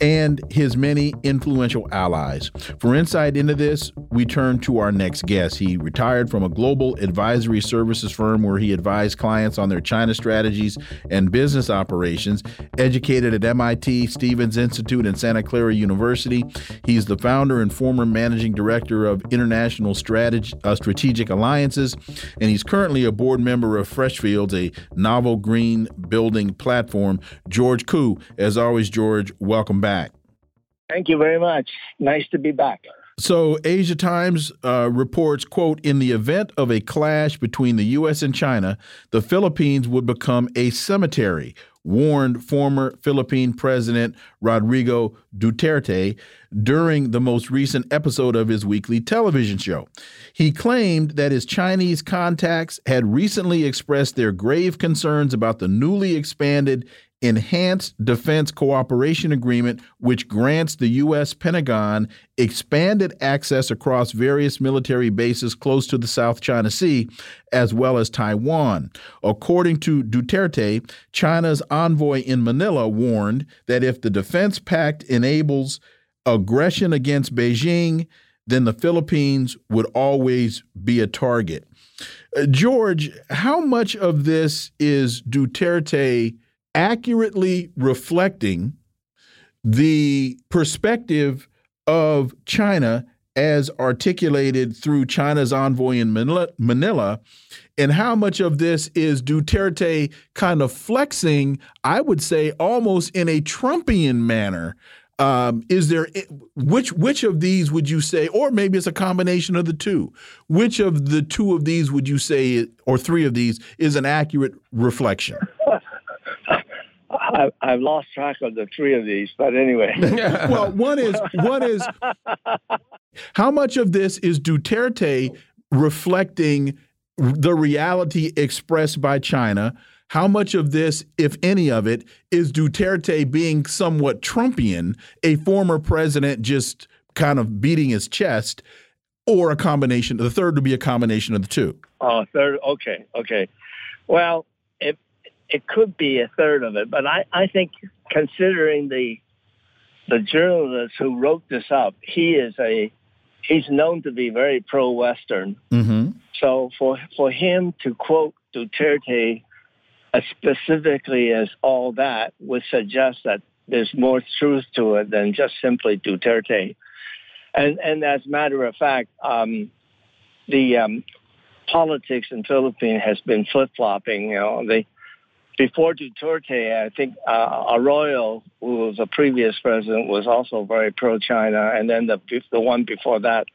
and his many influential allies. For insight into this, we turn to our next guest. He retired from a global advisory services firm where he advised clients on their China strategies and business operations, educated at MIT, Stevens Institute, and Santa Clara University. He's the founder and former managing director of International Strateg uh, Strategic Alliances, and he's currently a board member of Freshfields, a novel green building platform. George Koo, as always, George, welcome back. Thank you very much. Nice to be back. So, Asia Times uh, reports, quote, in the event of a clash between the U.S. and China, the Philippines would become a cemetery, warned former Philippine President Rodrigo Duterte during the most recent episode of his weekly television show. He claimed that his Chinese contacts had recently expressed their grave concerns about the newly expanded Enhanced Defense Cooperation Agreement, which grants the U.S. Pentagon expanded access across various military bases close to the South China Sea, as well as Taiwan. According to Duterte, China's envoy in Manila warned that if the defense pact enables aggression against Beijing, then the Philippines would always be a target. Uh, George, how much of this is Duterte? Accurately reflecting the perspective of China as articulated through China's envoy in Manila, and how much of this is Duterte kind of flexing, I would say almost in a Trumpian manner. Um, is there which which of these would you say, or maybe it's a combination of the two? Which of the two of these would you say, or three of these, is an accurate reflection? I, I've lost track of the three of these, but anyway. well, one is one is how much of this is Duterte reflecting the reality expressed by China? How much of this, if any of it, is Duterte being somewhat Trumpian, a former president just kind of beating his chest, or a combination? The third would be a combination of the two. Oh, third. Okay, okay. Well, it could be a third of it, but I, I think considering the the journalist who wrote this up, he is a he's known to be very pro Western. Mm-hmm. So for for him to quote Duterte as specifically as all that would suggest that there's more truth to it than just simply Duterte. And and as a matter of fact, um, the um, politics in Philippines has been flip flopping. You know, they before Duterte, I think uh, Arroyo, who was a previous president, was also very pro-China, and then the the one before that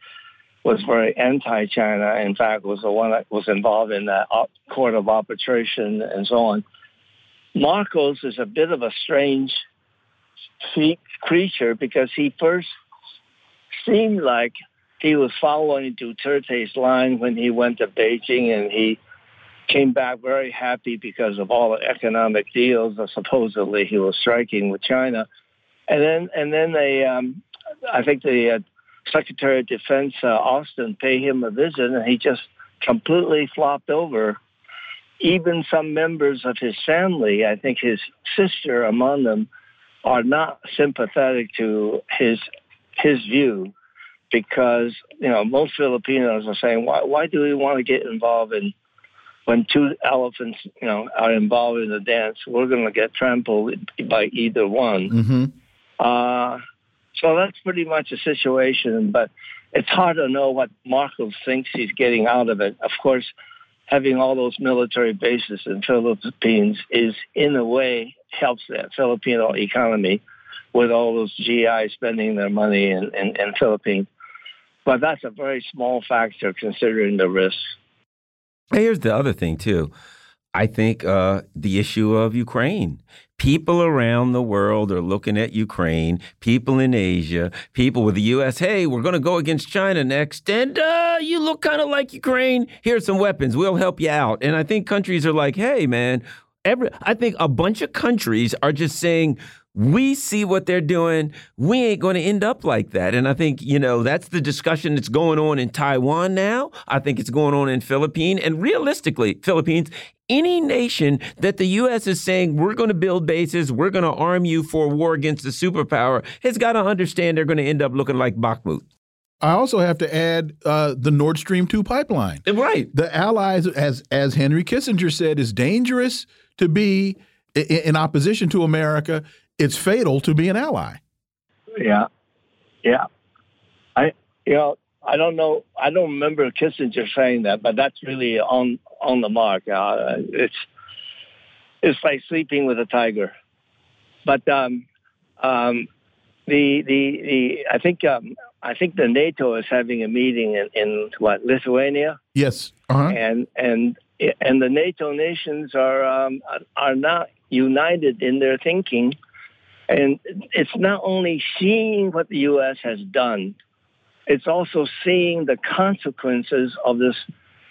was very anti-China. In fact, was the one that was involved in the court of arbitration and so on. Marcos is a bit of a strange creature because he first seemed like he was following Duterte's line when he went to Beijing and he came back very happy because of all the economic deals that supposedly he was striking with China. And then, and then they, um, I think the uh, Secretary of Defense uh, Austin paid him a visit, and he just completely flopped over. Even some members of his family, I think his sister among them, are not sympathetic to his his view because you know most Filipinos are saying why why do we want to get involved in when two elephants you know are involved in the dance we're going to get trampled by either one. Mm-hmm. Uh, so that's pretty much a situation, but it's hard to know what Marcos thinks he's getting out of it. Of course, having all those military bases in Philippines is, in a way, helps the Filipino economy with all those GI spending their money in, in, in Philippines. But that's a very small factor considering the risks. Here's the other thing, too. I think uh, the issue of Ukraine. People around the world are looking at Ukraine, people in Asia, people with the U.S. Hey, we're going to go against China next, and uh, you look kind of like Ukraine. Here's some weapons. We'll help you out. And I think countries are like, hey, man, every, I think a bunch of countries are just saying, we see what they're doing. We ain't going to end up like that. And I think, you know, that's the discussion that's going on in Taiwan now. I think it's going on in Philippines. And realistically, Philippines, any nation that the U.S. is saying, we're going to build bases, we're going to arm you for war against the superpower, has got to understand they're going to end up looking like Bakhmut. I also have to add uh, the Nord Stream 2 pipeline. Right. The Allies, as, as Henry Kissinger said, is dangerous to be in, in opposition to America it's fatal to be an ally. Yeah, yeah. I you know I don't know I don't remember Kissinger saying that, but that's really on on the mark. Uh, it's it's like sleeping with a tiger. But um, um, the the the I think um, I think the NATO is having a meeting in, in what Lithuania. Yes, uh-huh. and and and the NATO nations are um, are not united in their thinking and it's not only seeing what the U.S. has done, it's also seeing the consequences of this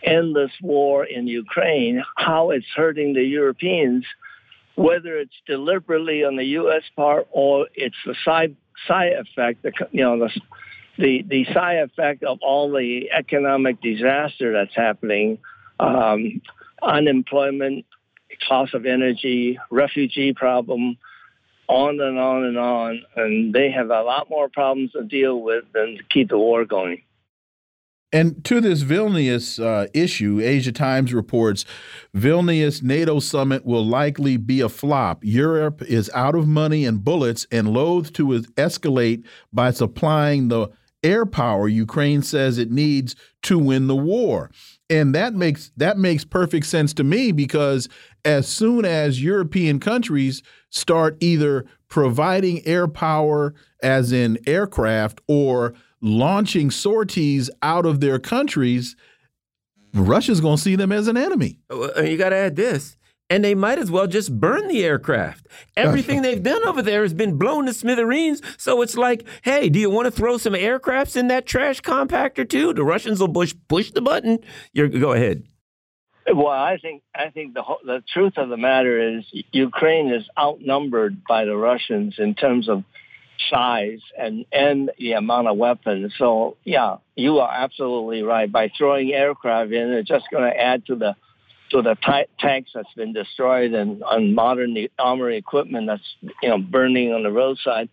endless war in Ukraine, how it's hurting the Europeans, whether it's deliberately on the U.S. part or it's the side side effect, the, you know, the, the, the side effect of all the economic disaster that's happening, um, unemployment, cost of energy, refugee problem, on and on and on, and they have a lot more problems to deal with than to keep the war going. And to this Vilnius uh, issue, Asia Times reports Vilnius NATO summit will likely be a flop. Europe is out of money and bullets and loath to escalate by supplying the air power Ukraine says it needs to win the war. And that makes that makes perfect sense to me because as soon as European countries start either providing air power, as in aircraft, or launching sorties out of their countries, Russia's going to see them as an enemy. You got to add this. And they might as well just burn the aircraft. Everything they've done over there has been blown to smithereens. So it's like, hey, do you want to throw some aircrafts in that trash compactor too? The Russians will push push the button. You're, go ahead. Well, I think I think the the truth of the matter is Ukraine is outnumbered by the Russians in terms of size and and the amount of weapons. So yeah, you are absolutely right. By throwing aircraft in, it's just going to add to the to the t- tanks that's been destroyed and on modern armory equipment that's you know burning on the roadside.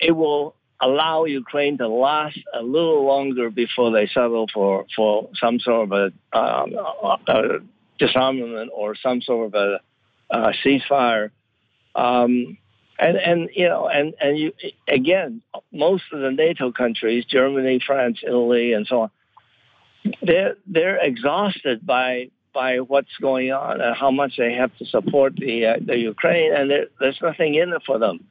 It will allow Ukraine to last a little longer before they settle for, for some sort of a, um, a disarmament or some sort of a, a ceasefire. Um, and, and you know and, and you again most of the NATO countries Germany France Italy and so on they're they're exhausted by by what's going on and how much they have to support the uh, the Ukraine and there, there's nothing in it for them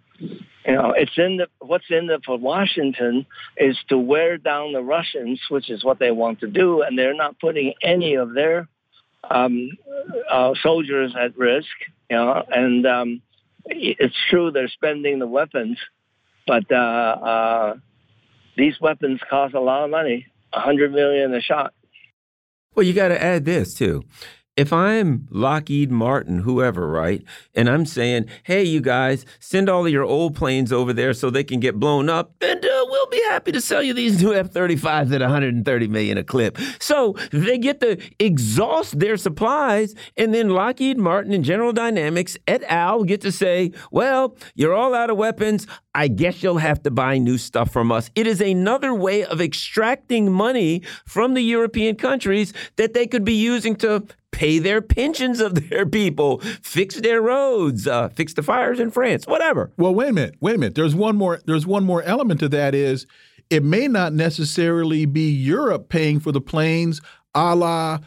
you know, it's in the what's in the for Washington is to wear down the Russians, which is what they want to do, and they're not putting any of their um, uh, soldiers at risk. You know, and um, it's true they're spending the weapons, but uh, uh, these weapons cost a lot of money, a hundred million a shot. Well, you got to add this too if I'm Lockheed Martin, whoever, right, and I'm saying, hey, you guys, send all of your old planes over there so they can get blown up, and uh, we'll be happy to sell you these new F-35s at 130 million a clip. So they get to exhaust their supplies, and then Lockheed Martin and General Dynamics et al. get to say, well, you're all out of weapons. I guess you'll have to buy new stuff from us. It is another way of extracting money from the European countries that they could be using to pay their pensions of their people, fix their roads, uh, fix the fires in France, whatever. Well, wait a minute, wait a minute. There's one more. There's one more element to that. Is it may not necessarily be Europe paying for the planes, a la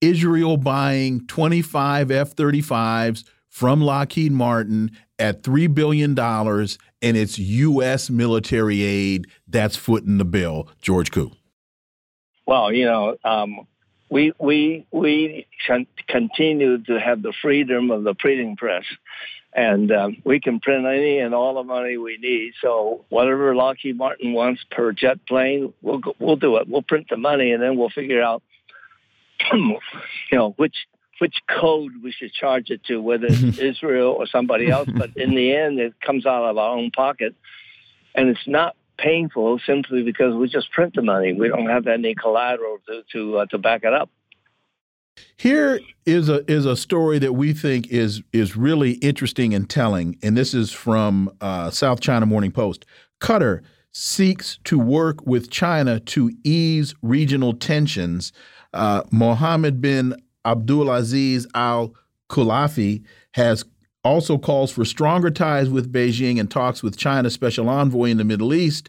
Israel buying 25 F-35s from Lockheed Martin at $3 billion, and it's U.S. military aid that's footing the bill. George Koo. Well, you know, um, we we we continue to have the freedom of the printing press, and um, we can print any and all the money we need. So whatever Lockheed Martin wants per jet plane, we'll we'll do it. We'll print the money, and then we'll figure out, you know, which which code we should charge it to, whether it's Israel or somebody else. But in the end, it comes out of our own pocket, and it's not painful simply because we just print the money. We don't have any collateral to to, uh, to back it up. Here is a is a story that we think is is really interesting and telling, and this is from uh, South China Morning Post. Qatar seeks to work with China to ease regional tensions. Uh, Mohammed bin Abdulaziz Al Khulaifi has also calls for stronger ties with Beijing and talks with China's special envoy in the Middle East.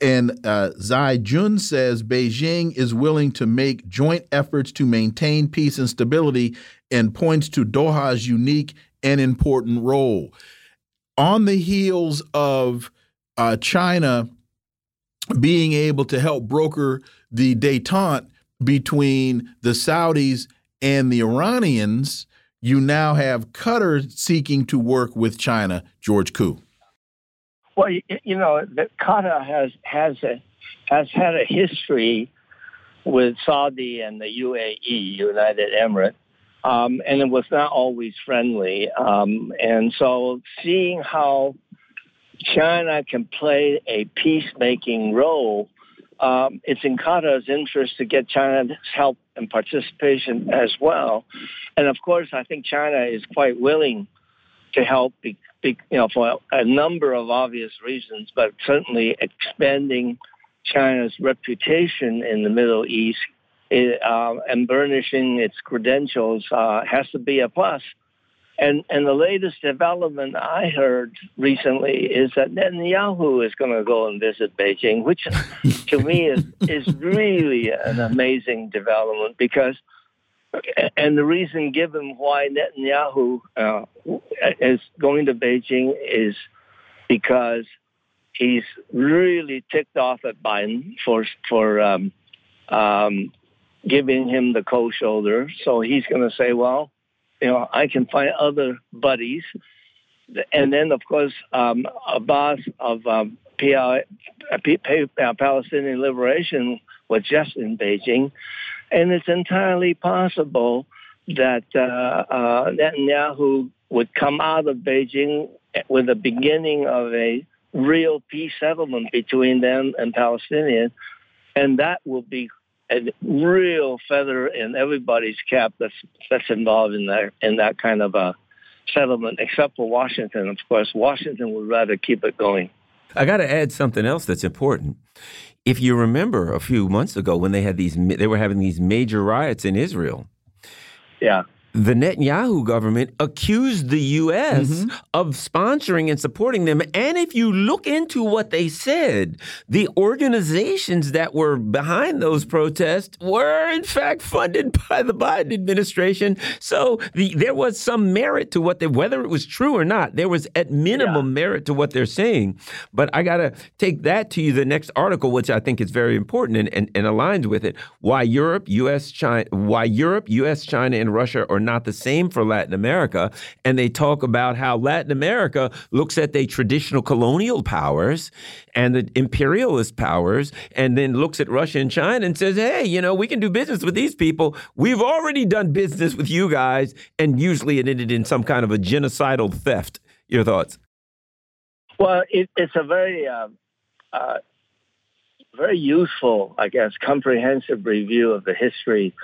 And uh, Zhai Jun says Beijing is willing to make joint efforts to maintain peace and stability and points to Doha's unique and important role. On the heels of uh, China being able to help broker the detente between the Saudis and the Iranians, you now have Qatar seeking to work with China. George Koo. Well, you, know, Qatar has has a, has had a history with Saudi and the UAE, United Emirates, um, and it was not always friendly. Um, and so, seeing how China can play a peacemaking role um, it's in Qatar's interest to get China's help and participation as well. And of course, I think China is quite willing to help, be, be, you know, for a number of obvious reasons, but certainly expanding China's reputation in the Middle East uh, and burnishing its credentials uh, has to be a plus. And and the latest development I heard recently is that Netanyahu is going to go and visit Beijing, which to me is is really an amazing development because. And the reason given why Netanyahu uh, is going to Beijing is because he's really ticked off at Biden for for um, um, giving him the cold shoulder. So he's going to say, "Well, you know, I can find other buddies. And then, of course, um, Abbas of um, PL, uh, Palestinian Liberation was just in Beijing. And it's entirely possible that uh, uh, Netanyahu would come out of Beijing with the beginning of a real peace settlement between them and Palestinians. And that will be a real feather in everybody's cap that's that's involved in that in that kind of a settlement, except for Washington. Of course, Washington would rather keep it going. I got to add something else that's important. If you remember a few months ago when they had these, they were having these major riots in Israel. Yeah the Netanyahu government accused the U.S. Mm -hmm. of sponsoring and supporting them. And if you look into what they said, the organizations that were behind those protests were, in fact, funded by the Biden administration. So the, there was some merit to what they, whether it was true or not, there was at minimum yeah. merit to what they're saying. But I got to take that to you, the next article, which I think is very important and, and, and aligns with it. Why Europe, U.S., China, why Europe, U.S., China, and Russia are not the same for Latin America. And they talk about how Latin America looks at the traditional colonial powers and the imperialist powers and then looks at Russia and China and says, hey, you know, we can do business with these people. We've already done business with you guys. And usually it ended in some kind of a genocidal theft. Your thoughts? Well, it, it's a very, uh, uh, very useful, I guess, comprehensive review of the history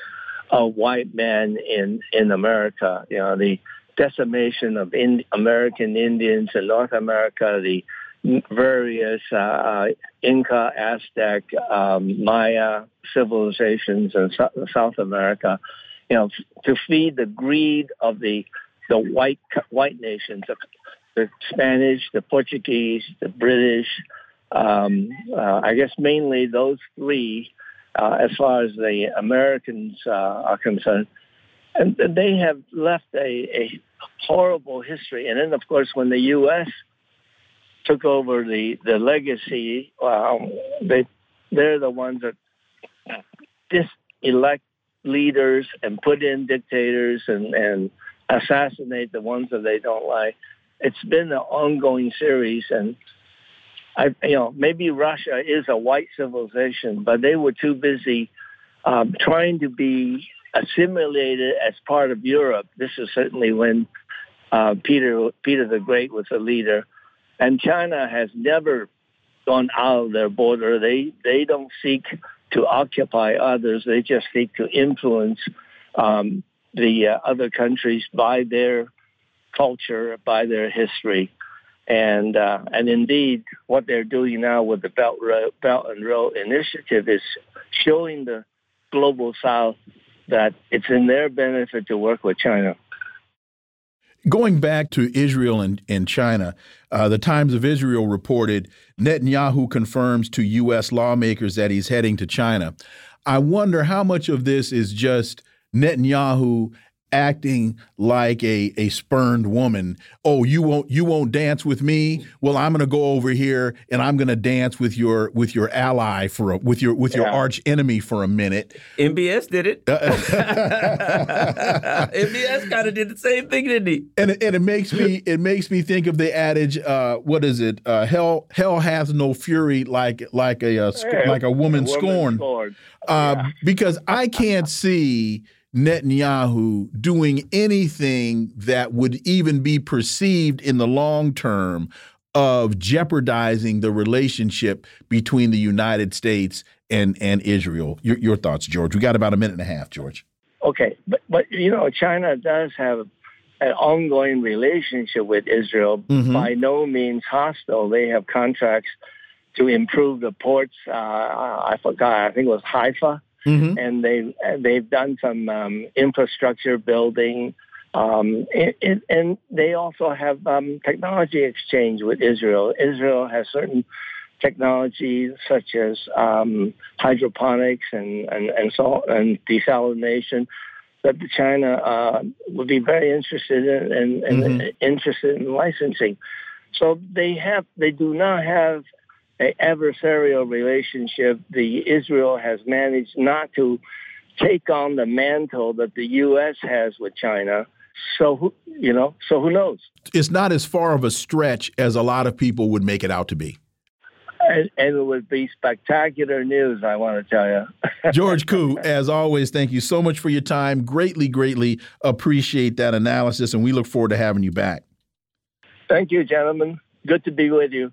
of white men in in America. You know, the decimation of in, American Indians in North America, the various uh, uh, Inca, Aztec, um, Maya civilizations in South America. You know, to feed the greed of the the white white nations, the, the Spanish, the Portuguese, the British. Um, uh, I guess mainly those three, uh, as far as the Americans uh, are concerned, and they have left a, a horrible history. And then, of course, when the U.S. took over the the legacy, um, they they're the ones that just diselect leaders and put in dictators and and assassinate the ones that they don't like. It's been an ongoing series, and I, you know, maybe Russia is a white civilization, but they were too busy um, trying to be assimilated as part of Europe. This is certainly when uh, Peter Peter the Great was a leader, and China has never gone out of their border. They they don't seek to occupy others. They just seek to influence um, the uh, other countries by their culture, by their history. And uh, and indeed, what they're doing now with the Belt, Belt and Road Initiative is showing the global South that it's in their benefit to work with China. Going back to Israel and, and China, uh, the Times of Israel reported Netanyahu confirms to U.S. lawmakers that he's heading to China. I wonder how much of this is just Netanyahu acting like a a spurned woman. Oh, you won't you won't dance with me? Well, I'm going to go over here and I'm going to dance with your with your ally for a, with your with yeah. your arch enemy for a minute. MBS did it. MBS kind of did the same thing, didn't he? And it, and it makes me it makes me think of the adage. Uh, what is it? Uh, hell hell has no fury like like a, a like a woman, a woman scorned. scorned. Uh, yeah. Because I can't see Netanyahu doing anything that would even be perceived in the long term of jeopardizing the relationship between the United States and and Israel. Your, your thoughts, George? We got about a minute and a half, George. Okay, but but you know, China does have an ongoing relationship with Israel. Mm -hmm. By no means hostile. They have contracts to improve the ports. Uh, I forgot. I think it was Haifa mm-hmm. and they they've done some um, infrastructure building. Um, it, it, and they also have um, technology exchange with Israel. Israel has certain technologies such as um, hydroponics and, and, and, so, and desalination that China uh, would be very interested in and, and mm-hmm. interested in licensing. So they have they do not have an adversarial relationship, the Israel has managed not to take on the mantle that the U.S. has with China. So who, you know, so who knows? It's not as far of a stretch as a lot of people would make it out to be. And, and it would be spectacular news, I want to tell you. George Koo, as always, thank you so much for your time. Greatly, greatly appreciate that analysis, and we look forward to having you back. Thank you, gentlemen. Good to be with you.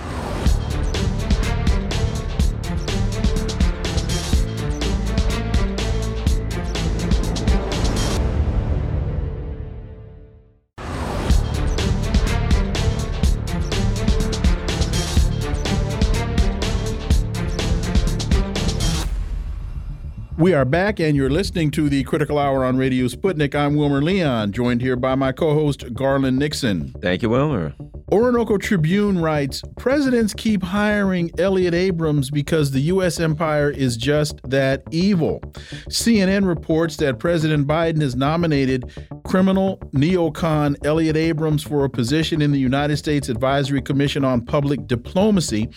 We are back, and you're listening to the Critical Hour on Radio Sputnik. I'm Wilmer Leon, joined here by my co host, Garland Nixon. Thank you, Wilmer. Orinoco Tribune writes Presidents keep hiring Elliott Abrams because the U.S. empire is just that evil. CNN reports that President Biden has nominated criminal neocon Elliott Abrams for a position in the United States Advisory Commission on Public Diplomacy,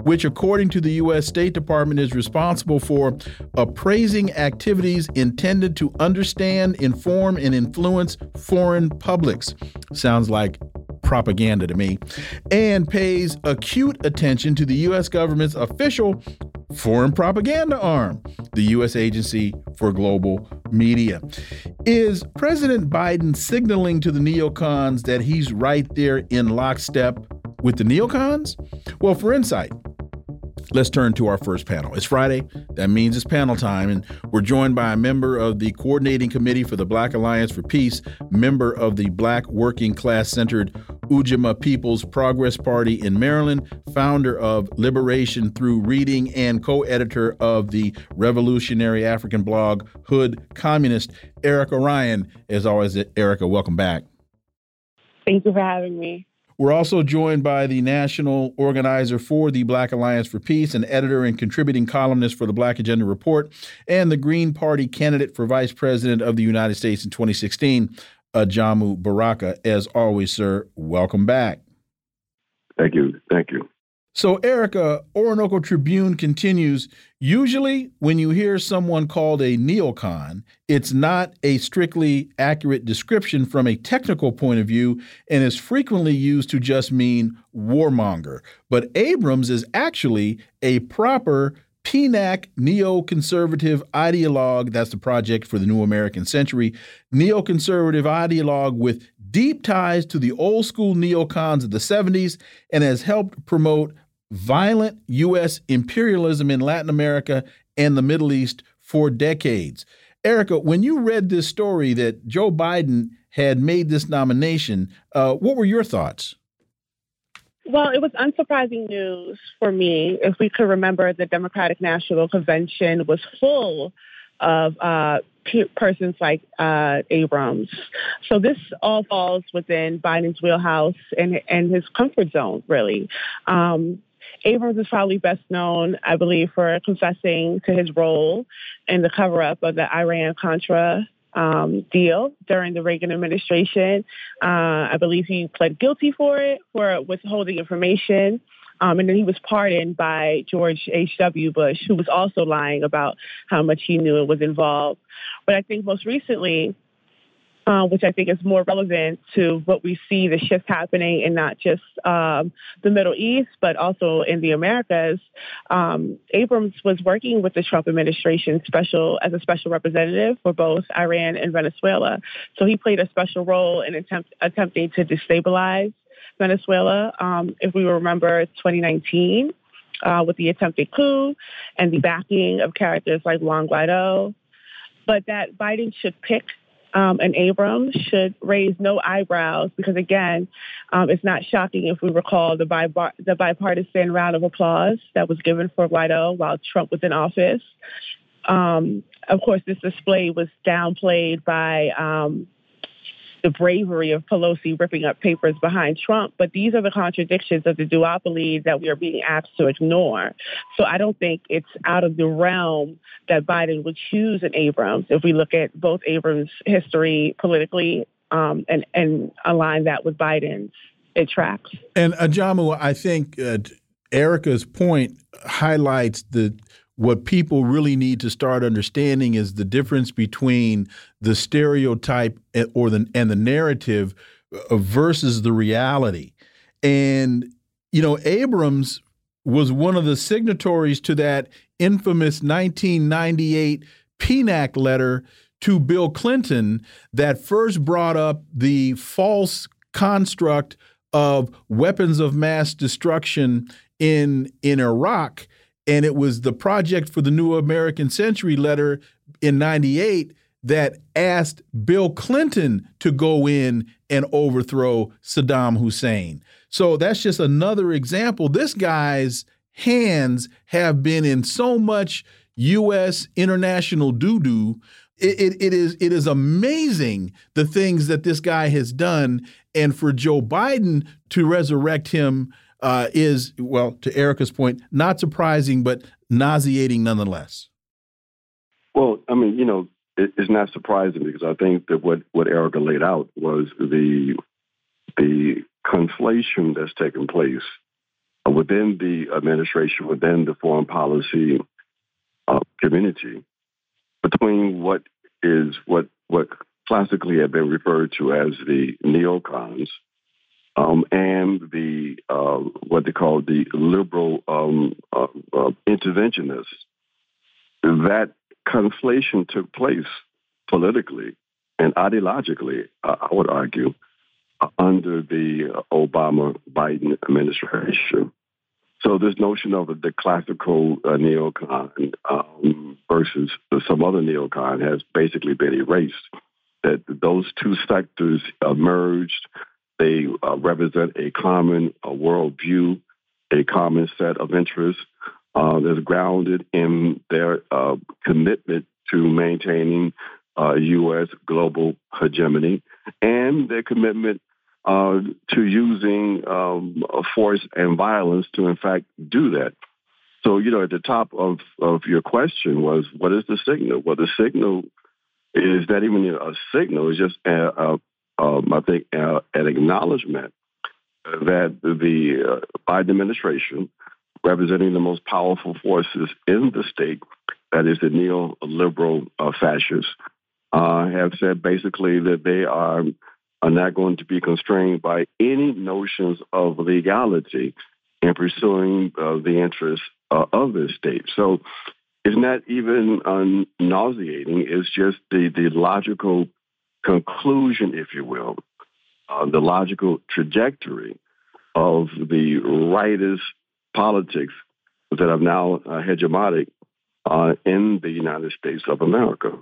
which, according to the U.S. State Department, is responsible for appraising activities intended to understand, inform, and influence foreign publics. Sounds like propaganda to me, and pays acute attention to the U.S. government's official foreign propaganda arm, the U.S. Agency for Global Media. Is President Biden signaling to the neocons that he's right there in lockstep with the neocons? Well, for insight, let's turn to our first panel. It's Friday. That means it's panel time. And we're joined by a member of the Coordinating Committee for the Black Alliance for Peace, member of the Black Working Class Centered Ujamaa People's Progress Party in Maryland, founder of Liberation Through Reading, and co editor of the revolutionary African blog Hood Communist, Erica Caines. As always, Erica, welcome back. Thank you for having me. We're also joined by the national organizer for the Black Alliance for Peace and editor and contributing columnist for the Black Agenda Report and the Green Party candidate for vice president of the United States in 2016, Ajamu Baraka. As always, sir, welcome back. Thank you. Thank you. So, Erica, Orinoco Tribune continues. Usually, when you hear someone called a neocon, it's not a strictly accurate description from a technical point of view and is frequently used to just mean warmonger. But Abrams is actually a proper PNAC neoconservative ideologue. That's the project for the New American Century. Neoconservative ideologue with deep ties to the old school neocons of the 70s and has helped promote violent U.S. imperialism in Latin America and the Middle East for decades. Erica, when you read this story that Joe Biden had made this nomination, uh, what were your thoughts? Well, it was unsurprising news for me. If we could remember, the Democratic National Convention was full of uh, persons like uh, Abrams. So this all falls within Biden's wheelhouse and and his comfort zone, really. Um, Abrams is probably best known, I believe, for confessing to his role in the cover up of the Iran Contra um, deal during the Reagan administration. Uh, I believe he pled guilty for it, for withholding information. Um, and then he was pardoned by George H.W. Bush, who was also lying about how much he knew it was involved. But I think most recently, uh, which I think is more relevant to what we see the shift happening in not just um, the Middle East, but also in the Americas. Um, Abrams was working with the Trump administration special as a special representative for both Iran and Venezuela. So he played a special role in attempt, attempting to destabilize Venezuela. Um, if we remember 2019, uh, with the attempted coup and the backing of characters like Juan Guaido, but that Biden should pick um, and Abrams should raise no eyebrows because, again, um, it's not shocking if we recall the, the bipartisan round of applause that was given for Guaido while Trump was in office. Um, of course, this display was downplayed by um, the bravery of Pelosi ripping up papers behind Trump, but these are the contradictions of the duopoly that we are being asked to ignore. So I don't think it's out of the realm that Biden would choose an Abrams if we look at both Abrams' history politically um, and, and align that with Biden's. It tracks. And Ajamu, I think uh, Erica's point highlights the what people really need to start understanding is the difference between the stereotype or the and the narrative uh, versus the reality. And you know, Abrams was one of the signatories to that infamous 1998 PNAC letter to Bill Clinton that first brought up the false construct of weapons of mass destruction in in Iraq and it was the project for the New American Century letter in 98 that asked Bill Clinton to go in and overthrow Saddam Hussein. So that's just another example. This guy's hands have been in so much U.S. international doo doo. It, it, it is it is amazing the things that this guy has done, and for Joe Biden to resurrect him uh, is well, to Erica's point, not surprising, but nauseating nonetheless. Well, I mean, you know, it, it's not surprising because I think that what what Erica laid out was the the conflation that's taken place within the administration, within the foreign policy uh, community, between what is what what classically have been referred to as the neocons um, and the uh, what they call the liberal um, uh, uh, interventionists. That conflation took place politically and ideologically, I would argue, under the Obama Biden administration. So this notion of the classical uh, neocon um, versus some other neocon has basically been erased. That those two sectors merged. They uh, represent a common uh, worldview, a common set of interests uh, that's grounded in their uh, commitment to maintaining U.S. global hegemony and their commitment uh, to using um, force and violence to, in fact, do that. So, you know, at the top of, of your question was, what is the signal? Well, the signal is not even a signal, it's just, a, a, um, I think, a, an acknowledgement that the uh, Biden administration, representing the most powerful forces in the state, that is the neoliberal uh, fascists, uh, have said basically that they are are not going to be constrained by any notions of legality in pursuing uh, the interests uh, of the state. So it's not even uh, nauseating. It's just the, the logical conclusion, if you will, uh, the logical trajectory of the rightist politics that are now uh, hegemonic uh, in the United States of America.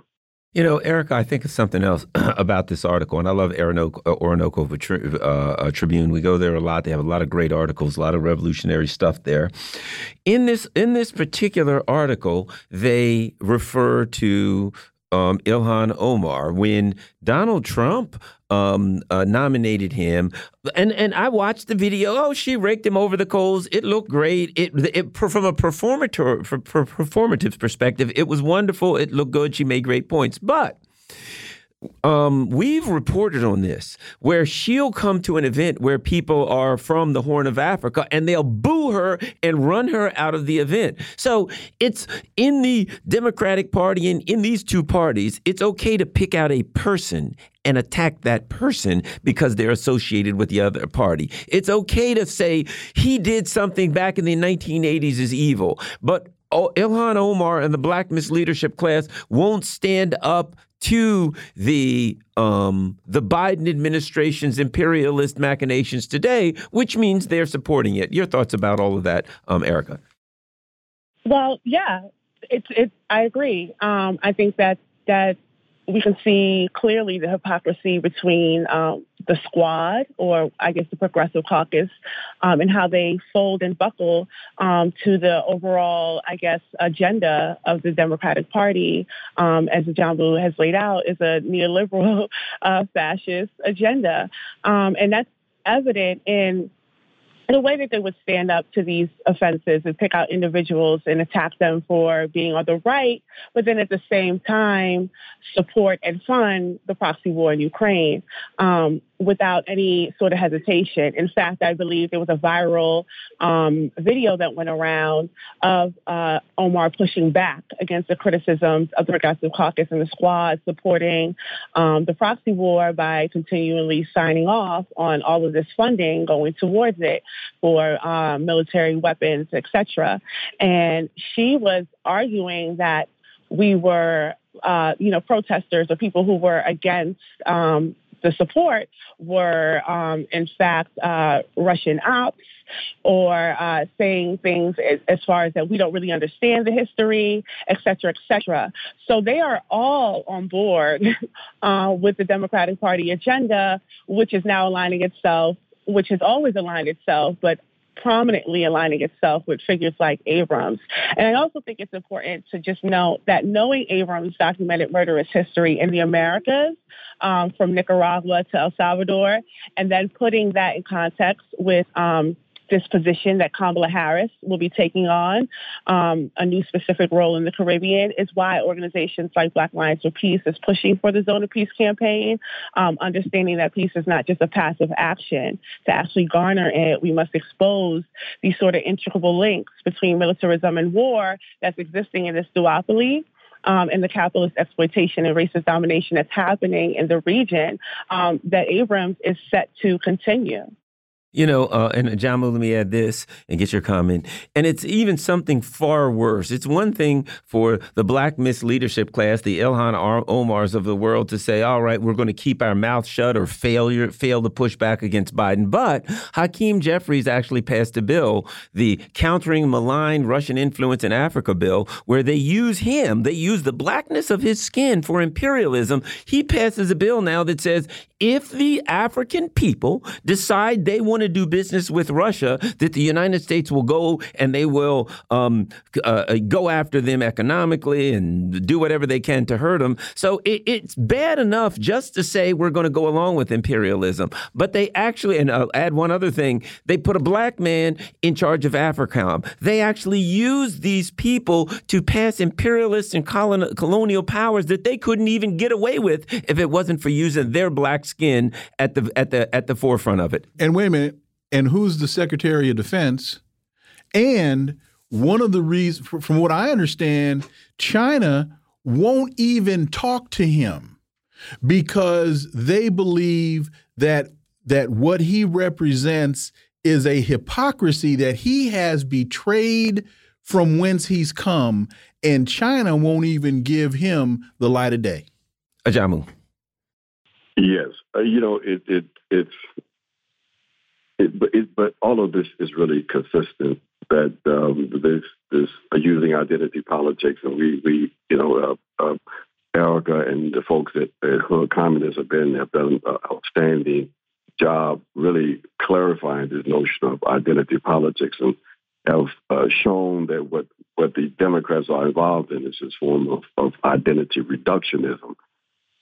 You know, Erica, I think of something else about this article, and I love Orinoco, uh, Orinoco uh, uh, Tribune. We go there a lot. They have a lot of great articles, a lot of revolutionary stuff there. In this in this particular article, they refer to um, Ilhan Omar when Donald Trump um, uh, nominated him, and and I watched the video. Oh, she raked him over the coals. It looked great. It, it from a for performative perspective, it was wonderful. It looked good. She made great points, but um, we've reported on this where she'll come to an event where people are from the Horn of Africa and they'll boo her and run her out of the event. So it's in the Democratic Party and in these two parties, it's okay to pick out a person and attack that person because they're associated with the other party. It's okay to say he did something back in the 1980s is evil, but oh, Ilhan Omar and the black misleadership class won't stand up to the um, the Biden administration's imperialist machinations today, which means they're supporting it. Your thoughts about all of that, um, Erica? Well, yeah, it's it. I agree. Um, I think that that we can see clearly the hypocrisy between um, the squad, or I guess the Progressive Caucus, um, and how they fold and buckle um, to the overall, I guess, agenda of the Democratic Party, um, as John Blue has laid out, is a neoliberal uh, fascist agenda, um, and that's evident in the way that they would stand up to these offenses and pick out individuals and attack them for being on the right, but then at the same time support and fund the proxy war in Ukraine. Um, without any sort of hesitation. In fact, I believe there was a viral um, video that went around of uh, Omar pushing back against the criticisms of the Progressive Caucus and the Squad supporting um, the proxy war by continually signing off on all of this funding going towards it for um, military weapons, etc. And she was arguing that we were uh, you know, protesters or people who were against um, the support were, um, in fact, uh, Russian ops or uh, saying things as, as, far as that we don't really understand the history, et cetera, et cetera. So they are all on board uh, with the Democratic Party agenda, which is now aligning itself, which has always aligned itself, but prominently aligning itself with figures like Abrams. And I also think it's important to just note that knowing Abrams' documented murderous history in the Americas, um, from Nicaragua to El Salvador, and then putting that in context with um, this position that Kamala Harris will be taking on, um, a new specific role in the Caribbean, is why organizations like Black Lives for Peace is pushing for the Zone of Peace campaign, um, understanding that peace is not just a passive action. To actually garner it, we must expose these sort of intricable links between militarism and war that's existing in this duopoly. Um, and the capitalist exploitation and racist domination that's happening in the region um, that Abrams is set to continue. You know, uh, and John, let me add this and get your comment. And it's even something far worse. It's one thing for the black misleadership class, the Ilhan Omars of the world, to say, "All right, we're going to keep our mouth shut or failure fail to push back against Biden." But Hakeem Jeffries actually passed a bill, the Countering Malign Russian Influence in Africa bill, where they use him, they use the blackness of his skin for imperialism. He passes a bill now that says if the African people decide they want to do business with Russia, that the United States will go and they will um, uh, go after them economically and do whatever they can to hurt them. So it, it's bad enough just to say we're going to go along with imperialism. But they actually, and I'll add one other thing, they put a black man in charge of AFRICOM. They actually use these people to pass imperialist and colonial powers that they couldn't even get away with if it wasn't for using their black skin at the at the at the forefront of it. And wait a minute, and who's the Secretary of Defense? And one of the reasons, from what I understand, China won't even talk to him because they believe that that what he represents is a hypocrisy that he has betrayed from whence he's come, and China won't even give him the light of day. Ajamu. Yes, uh, you know it. It it's. It, but it, but all of this is really consistent. That um, this this uh, using identity politics, and we we you know uh, uh, Erica and the folks at, at Hood Communists have been have done an outstanding job, really clarifying this notion of identity politics, and have uh, shown that what what the Democrats are involved in is this form of, of identity reductionism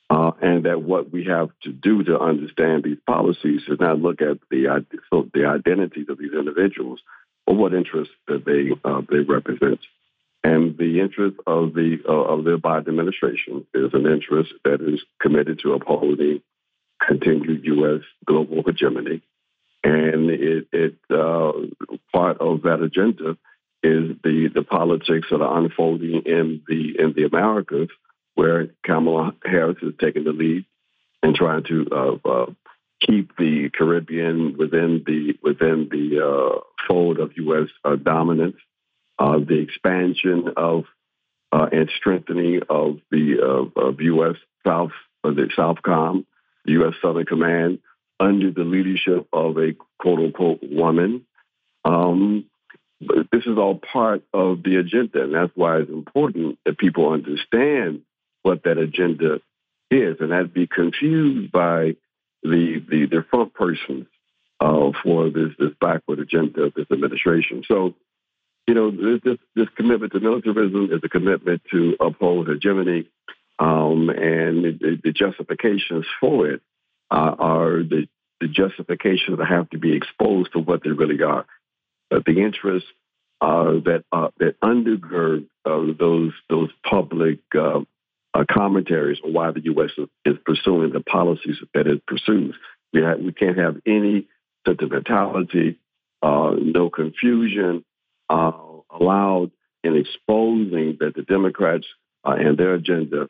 uh, and that what we have to do to understand these policies is not look at the so the identities of these individuals or what interests that they uh, they represent. And the interest of the uh, of the Biden administration is an interest that is committed to upholding continued U.S. global hegemony, and it, it uh, part of that agenda is the the politics that are unfolding in the in the Americas where Kamala Harris is taking the lead and trying to uh, uh, keep the Caribbean within the within the uh, fold of U.S. Uh, dominance, uh, the expansion of and strengthening of the of U.S. South the Southcom, the U.S. Southern Command, under the leadership of a quote unquote woman. Um, but this is all part of the agenda, and that's why it's important that people understand what that agenda is, and I'd be confused by the the, the front persons uh, for this this backward agenda of this administration. So, you know, this this commitment to militarism is a commitment to uphold hegemony, um, and the, the, justifications for it uh, are the the justifications that have to be exposed to what they really are. Uh, the interests uh, that uh, that undergird uh, those those public uh, commentaries on why the U.S. is, pursuing the policies that it pursues. We, have, we can't have any sentimentality, uh, no confusion uh, allowed in exposing that the Democrats uh, and their agenda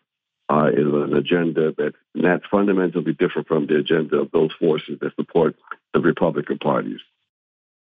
uh, is an agenda that's fundamentally different from the agenda of those forces that support the Republican parties.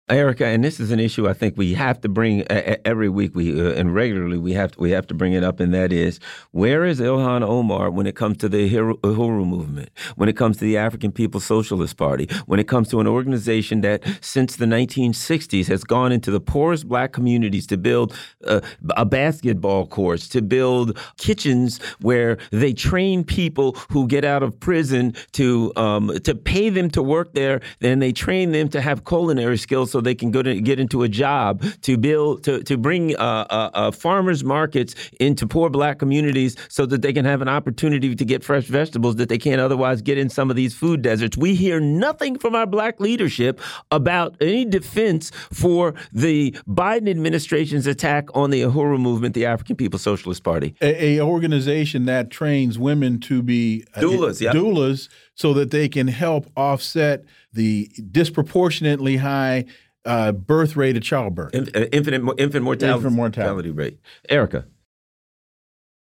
Erica, and this is an issue I think we have to bring uh, every week. We uh, and regularly we have to, we have to bring it up, and that is where is Ilhan Omar when it comes to the Uhuru movement, when it comes to the African People's Socialist Party, when it comes to an organization that since the 1960s has gone into the poorest black communities to build uh, a basketball courts, to build kitchens where they train people who get out of prison to um, to pay them to work there, then they train them to have culinary skills so they can go to get into a job, to build, to to bring uh, uh, uh, farmers markets into poor black communities so that they can have an opportunity to get fresh vegetables that they can't otherwise get in some of these food deserts. We hear nothing from our black leadership about any defense for the Biden administration's attack on the Uhuru movement, the African People's Socialist Party. A, a organization that trains women to be uh, doulas, uh, doulas so that they can help offset the disproportionately high uh, birth rate of childbirth. In, uh, infinite, infant mortality, infant mortality rate. Erica.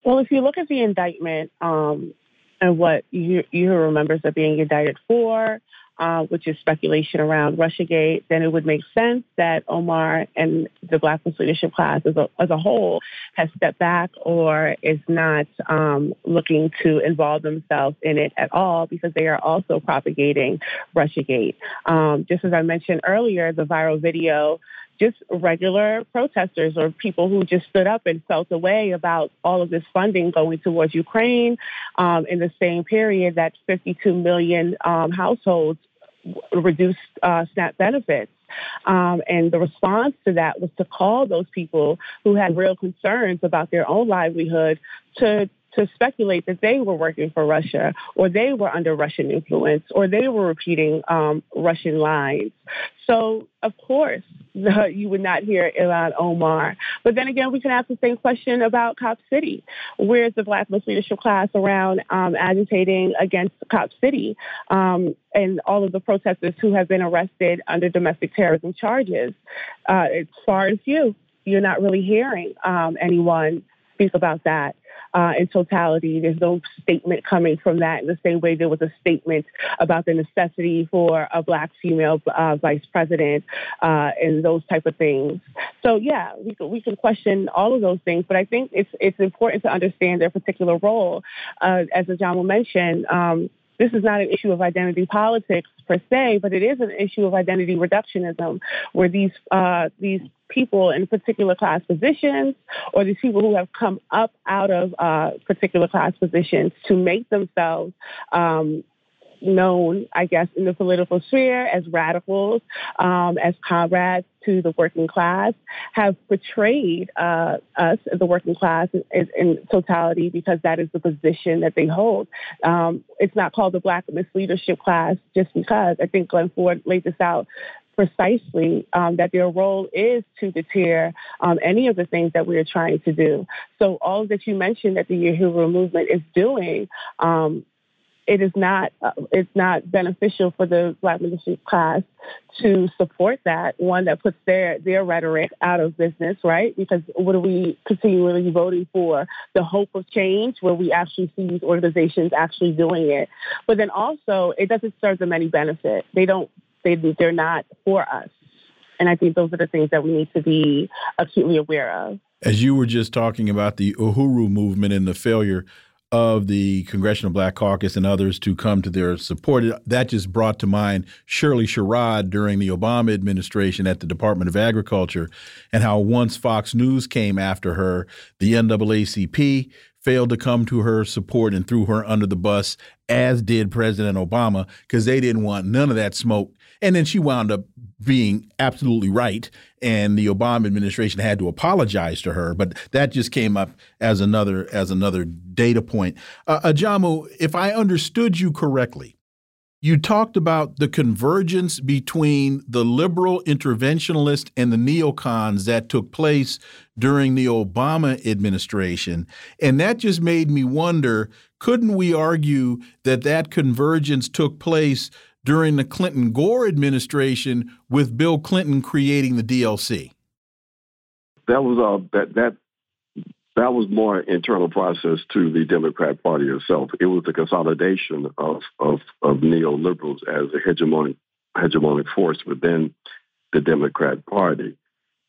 Well, if you look at the indictment um, and what you, you remembers are being indicted for, uh, which is speculation around Russiagate, then it would make sense that Omar and the Black leadership class as a, as a whole has stepped back or is not um, looking to involve themselves in it at all because they are also propagating Russiagate. Um, just as I mentioned earlier, the viral video just regular protesters or people who just stood up and felt away about all of this funding going towards Ukraine um, in the same period that 52 million um, households reduced uh, SNAP benefits. Um, and the response to that was to call those people who had real concerns about their own livelihood to to speculate that they were working for Russia or they were under Russian influence or they were repeating um, Russian lines. So, of course, the, you would not hear Ilhan Omar. But then again, we can ask the same question about Cop City. Where's the Black leadership class around um, agitating against Cop City um, and all of the protesters who have been arrested under domestic terrorism charges? Uh, it's far and few. You're not really hearing um, anyone speak about that uh, in totality. There's no statement coming from that in the same way there was a statement about the necessity for a black female uh, vice president uh, and those type of things. So yeah, we can, we can question all of those things, but I think it's it's important to understand their particular role. Uh, as Ajamu mentioned, um, this is not an issue of identity politics per se, but it is an issue of identity reductionism, where these uh, these people in particular class positions or these people who have come up out of uh, particular class positions to make themselves um, known, I guess, in the political sphere as radicals, um, as comrades to the working class, have portrayed uh, us, as the working class, in, in, totality because that is the position that they hold. Um, it's not called the Black misleadership class just because. I think Glen Ford laid this out precisely um, that their role is to deter um, any of the things that we are trying to do. So all that you mentioned that the Uhuru movement is doing um, it is not uh, it's not beneficial for the black leadership class to support that one that puts their their rhetoric out of business right? Because what are we continually voting for? The hope of change where we actually see these organizations actually doing it. But then also it doesn't serve them any benefit. They don't they they're not for us. And i think those are the things that we need to be acutely aware of. As you were just talking about the uhuru movement and the failure of the Congressional Black Caucus and others to come to their support. That just brought to mind Shirley Sherrod during the Obama administration at the Department of Agriculture and how once Fox News came after her, the NAACP failed to come to her support and threw her under the bus, as did President Obama, because they didn't want none of that smoke. And then she wound up being absolutely right, and the Obama administration had to apologize to her. But that just came up as another as another data point. Uh, Ajamu, if I understood you correctly, you talked about the convergence between the liberal interventionist and the neocons that took place during the Obama administration. And that just made me wonder couldn't we argue that that convergence took place during the Clinton Gore administration with Bill Clinton creating the DLC? That was uh, that that that was more internal process to the Democrat Party itself. It was the consolidation of of, of neoliberals as a hegemonic hegemonic force within the Democrat Party.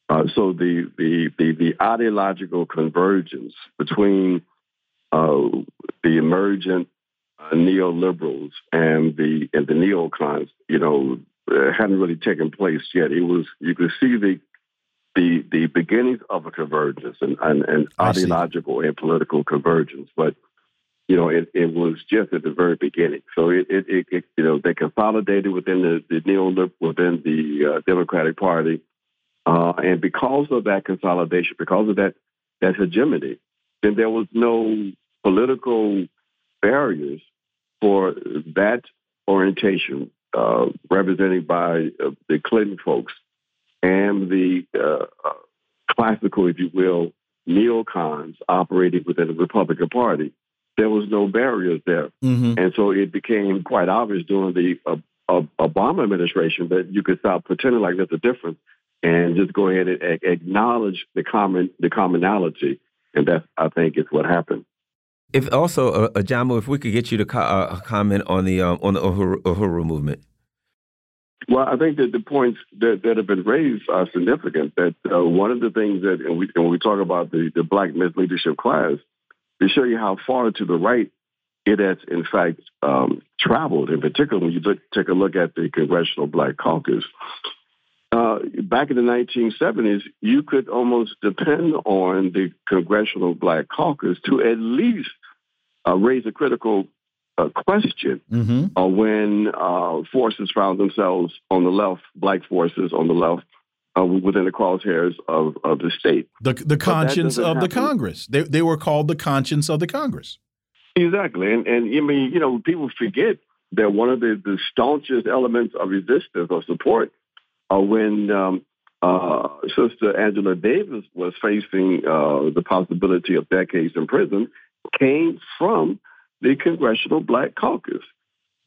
Uh, so the, the the the ideological convergence between uh, the emergent uh, neoliberals and the and the neocons, you know, uh, hadn't really taken place yet. It was you could see the the the beginnings of a convergence and and, and ideological and political convergence, but you know, it, it was just at the very beginning. So it, it, it, it you know, they consolidated within the, the neo within the uh, Democratic Party, uh, and because of that consolidation, because of that that hegemony, then there was no political barriers for that orientation, uh, represented by uh, the Clinton folks and the uh, uh, classical, if you will, neocons operating within the Republican Party there was no barriers there. Mm-hmm. And so it became quite obvious during the uh, uh, Obama administration that you could stop pretending like there's a difference and just go ahead and acknowledge the common the commonality. And that I think is what happened. If also, uh, Ajamu, if we could get you to co uh, comment on the um, on the Uhuru, Uhuru, movement. Well, I think that the points that, that have been raised are significant. That uh, one of the things that, and we, when we talk about the, the black men's leadership class, to show you how far to the right it has, in fact, um, traveled. In particular, when you look, take a look at the Congressional Black Caucus. Back in the 1970s, you could almost depend on the Congressional Black Caucus to at least uh, raise a critical uh, question mm-hmm. Uh, when uh, forces found themselves on the left, black forces on the left, uh, within the crosshairs of, of the state. The, the conscience of happen. the Congress. They, they were called the conscience of the Congress. Exactly. And, and I mean, you know, people forget that one of the, the staunchest elements of resistance or support uh, when um, uh, Sister Angela Davis was facing uh, the possibility of decades in prison came from the Congressional Black Caucus.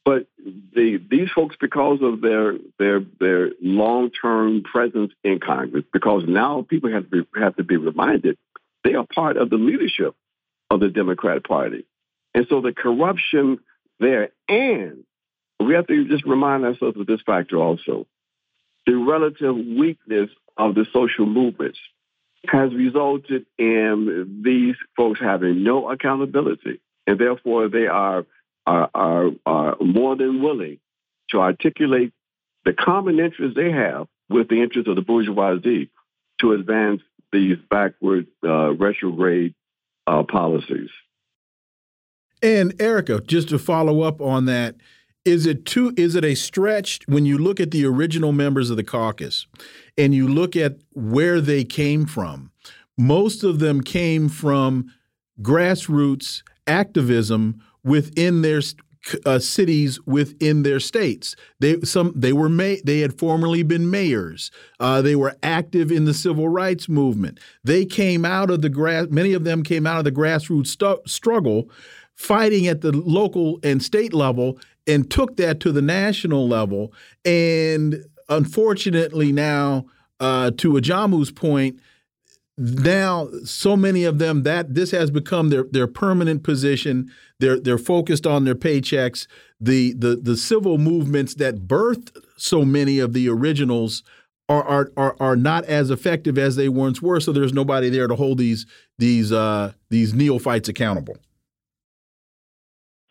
But the, these folks, because of their their their long term presence in Congress, because now people have to be, have to be reminded they are part of the leadership of the Democratic Party, and so the corruption there, and we have to just remind ourselves of this factor also: the relative weakness of the social movements has resulted in these folks having no accountability, and therefore they are are, are, are more than willing to articulate the common interests they have with the interests of the bourgeoisie to advance these backward, uh, retrograde uh, policies. And Erica, just to follow up on that, is it too is it a stretch when you look at the original members of the caucus and you look at where they came from? Most of them came from grassroots activism within their uh, cities within their states. They some they were they had formerly been mayors. Uh, they were active in the civil rights movement. They came out of the grass. Many of them came out of the grassroots struggle, fighting at the local and state level, and took that to the national level. And unfortunately, now uh, to Ajamu's point, now so many of them that this has become their their permanent position. They're they're focused on their paychecks. The the the civil movements that birthed so many of the originals are are are, not as effective as they once were. So there's nobody there to hold these these uh these neophytes accountable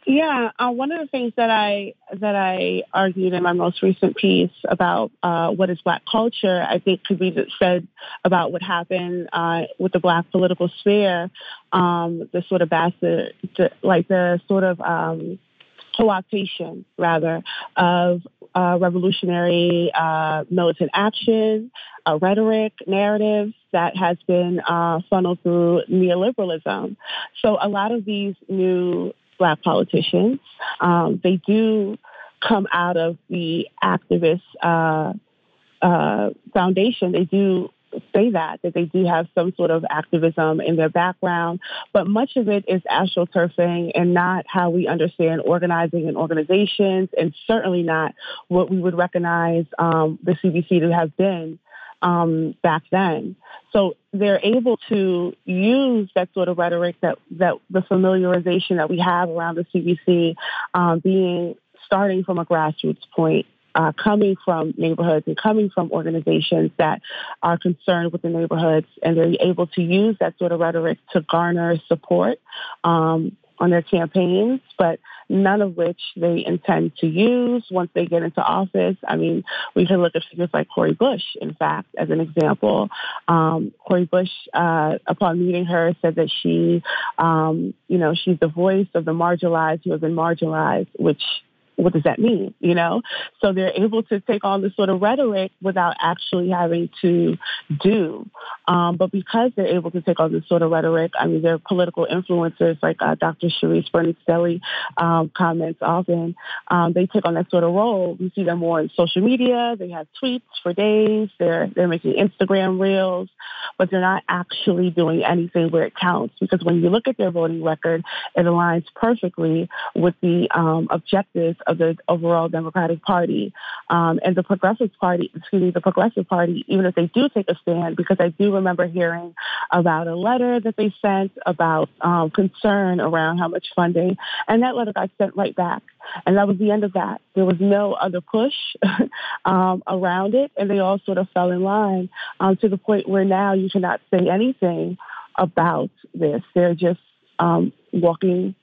yeah, uh, one of the things that I that I argued in my most recent piece about uh, what is Black culture, I think could be said about what happened uh, with the Black political sphere, um, the sort of bastard, like the sort of um, co-optation, rather, of uh, revolutionary uh, militant action, rhetoric, narratives that has been uh, funneled through neoliberalism. So a lot of these new black politicians. Um, they do come out of the activist uh, uh, foundation. They do say that that they do have some sort of activism in their background, but much of it is astroturfing and not how we understand organizing and organizations, and certainly not what we would recognize um, the CBC to have been um, back then. So they're able to use that sort of rhetoric that, that the familiarization that we have around the CBC um, being starting from a grassroots point uh, coming from neighborhoods and coming from organizations that are concerned with the neighborhoods, and they're able to use that sort of rhetoric to garner support um, on their campaigns, but none of which they intend to use once they get into office. I mean, we can look at figures like Cori Bush, in fact, as an example. Um, Cori Bush, uh, upon meeting her, said that she, um, you know, she's the voice of the marginalized who have been marginalized, which what does that mean? You know, so they're able to take on this sort of rhetoric without actually having to do. Um, but because they're able to take on this sort of rhetoric, I mean, they're political influencers like uh, Dr. Charisse Burden-Stelly um, comments often. Um, they take on that sort of role. We see them more in social media. They have tweets for days. They're they're making Instagram reels, but they're not actually doing anything where it counts. Because when you look at their voting record, it aligns perfectly with the um, objectives of the overall Democratic Party um, and the Progressive Party. Excuse me, the Progressive Party. Even if they do take a stand, because I do remember hearing about a letter that they sent about um, concern around how much funding, and that letter got sent right back. And that was the end of that. There was no other push um, around it, and they all sort of fell in line um, to the point where now you cannot say anything about this. They're just um, walking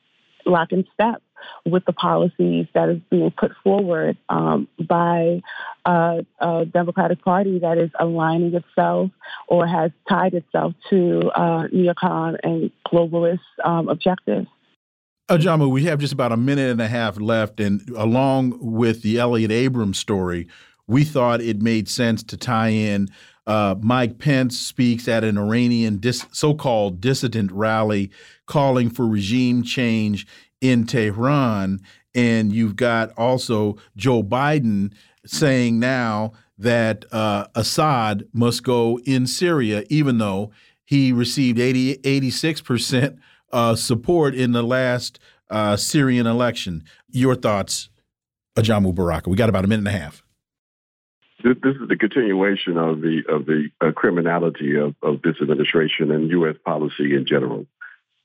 lock in step with the policies that is being put forward um, by uh, a Democratic Party that is aligning itself or has tied itself to uh, neocon and globalist um, objectives. Ajamu, we have just about a minute and a half left, and along with the Elliott Abrams story, we thought it made sense to tie in. Uh, Mike Pence speaks at an Iranian so-called dissident rally, calling for regime change in Tehran. And you've got also Joe Biden saying now that uh, Assad must go in Syria, even though he received 80, 86% uh, support in the last uh, Syrian election. Your thoughts, Ajamu Baraka? We got about a minute and a half. This, this is the continuation of the of the uh, criminality of, of this administration and U.S. policy in general.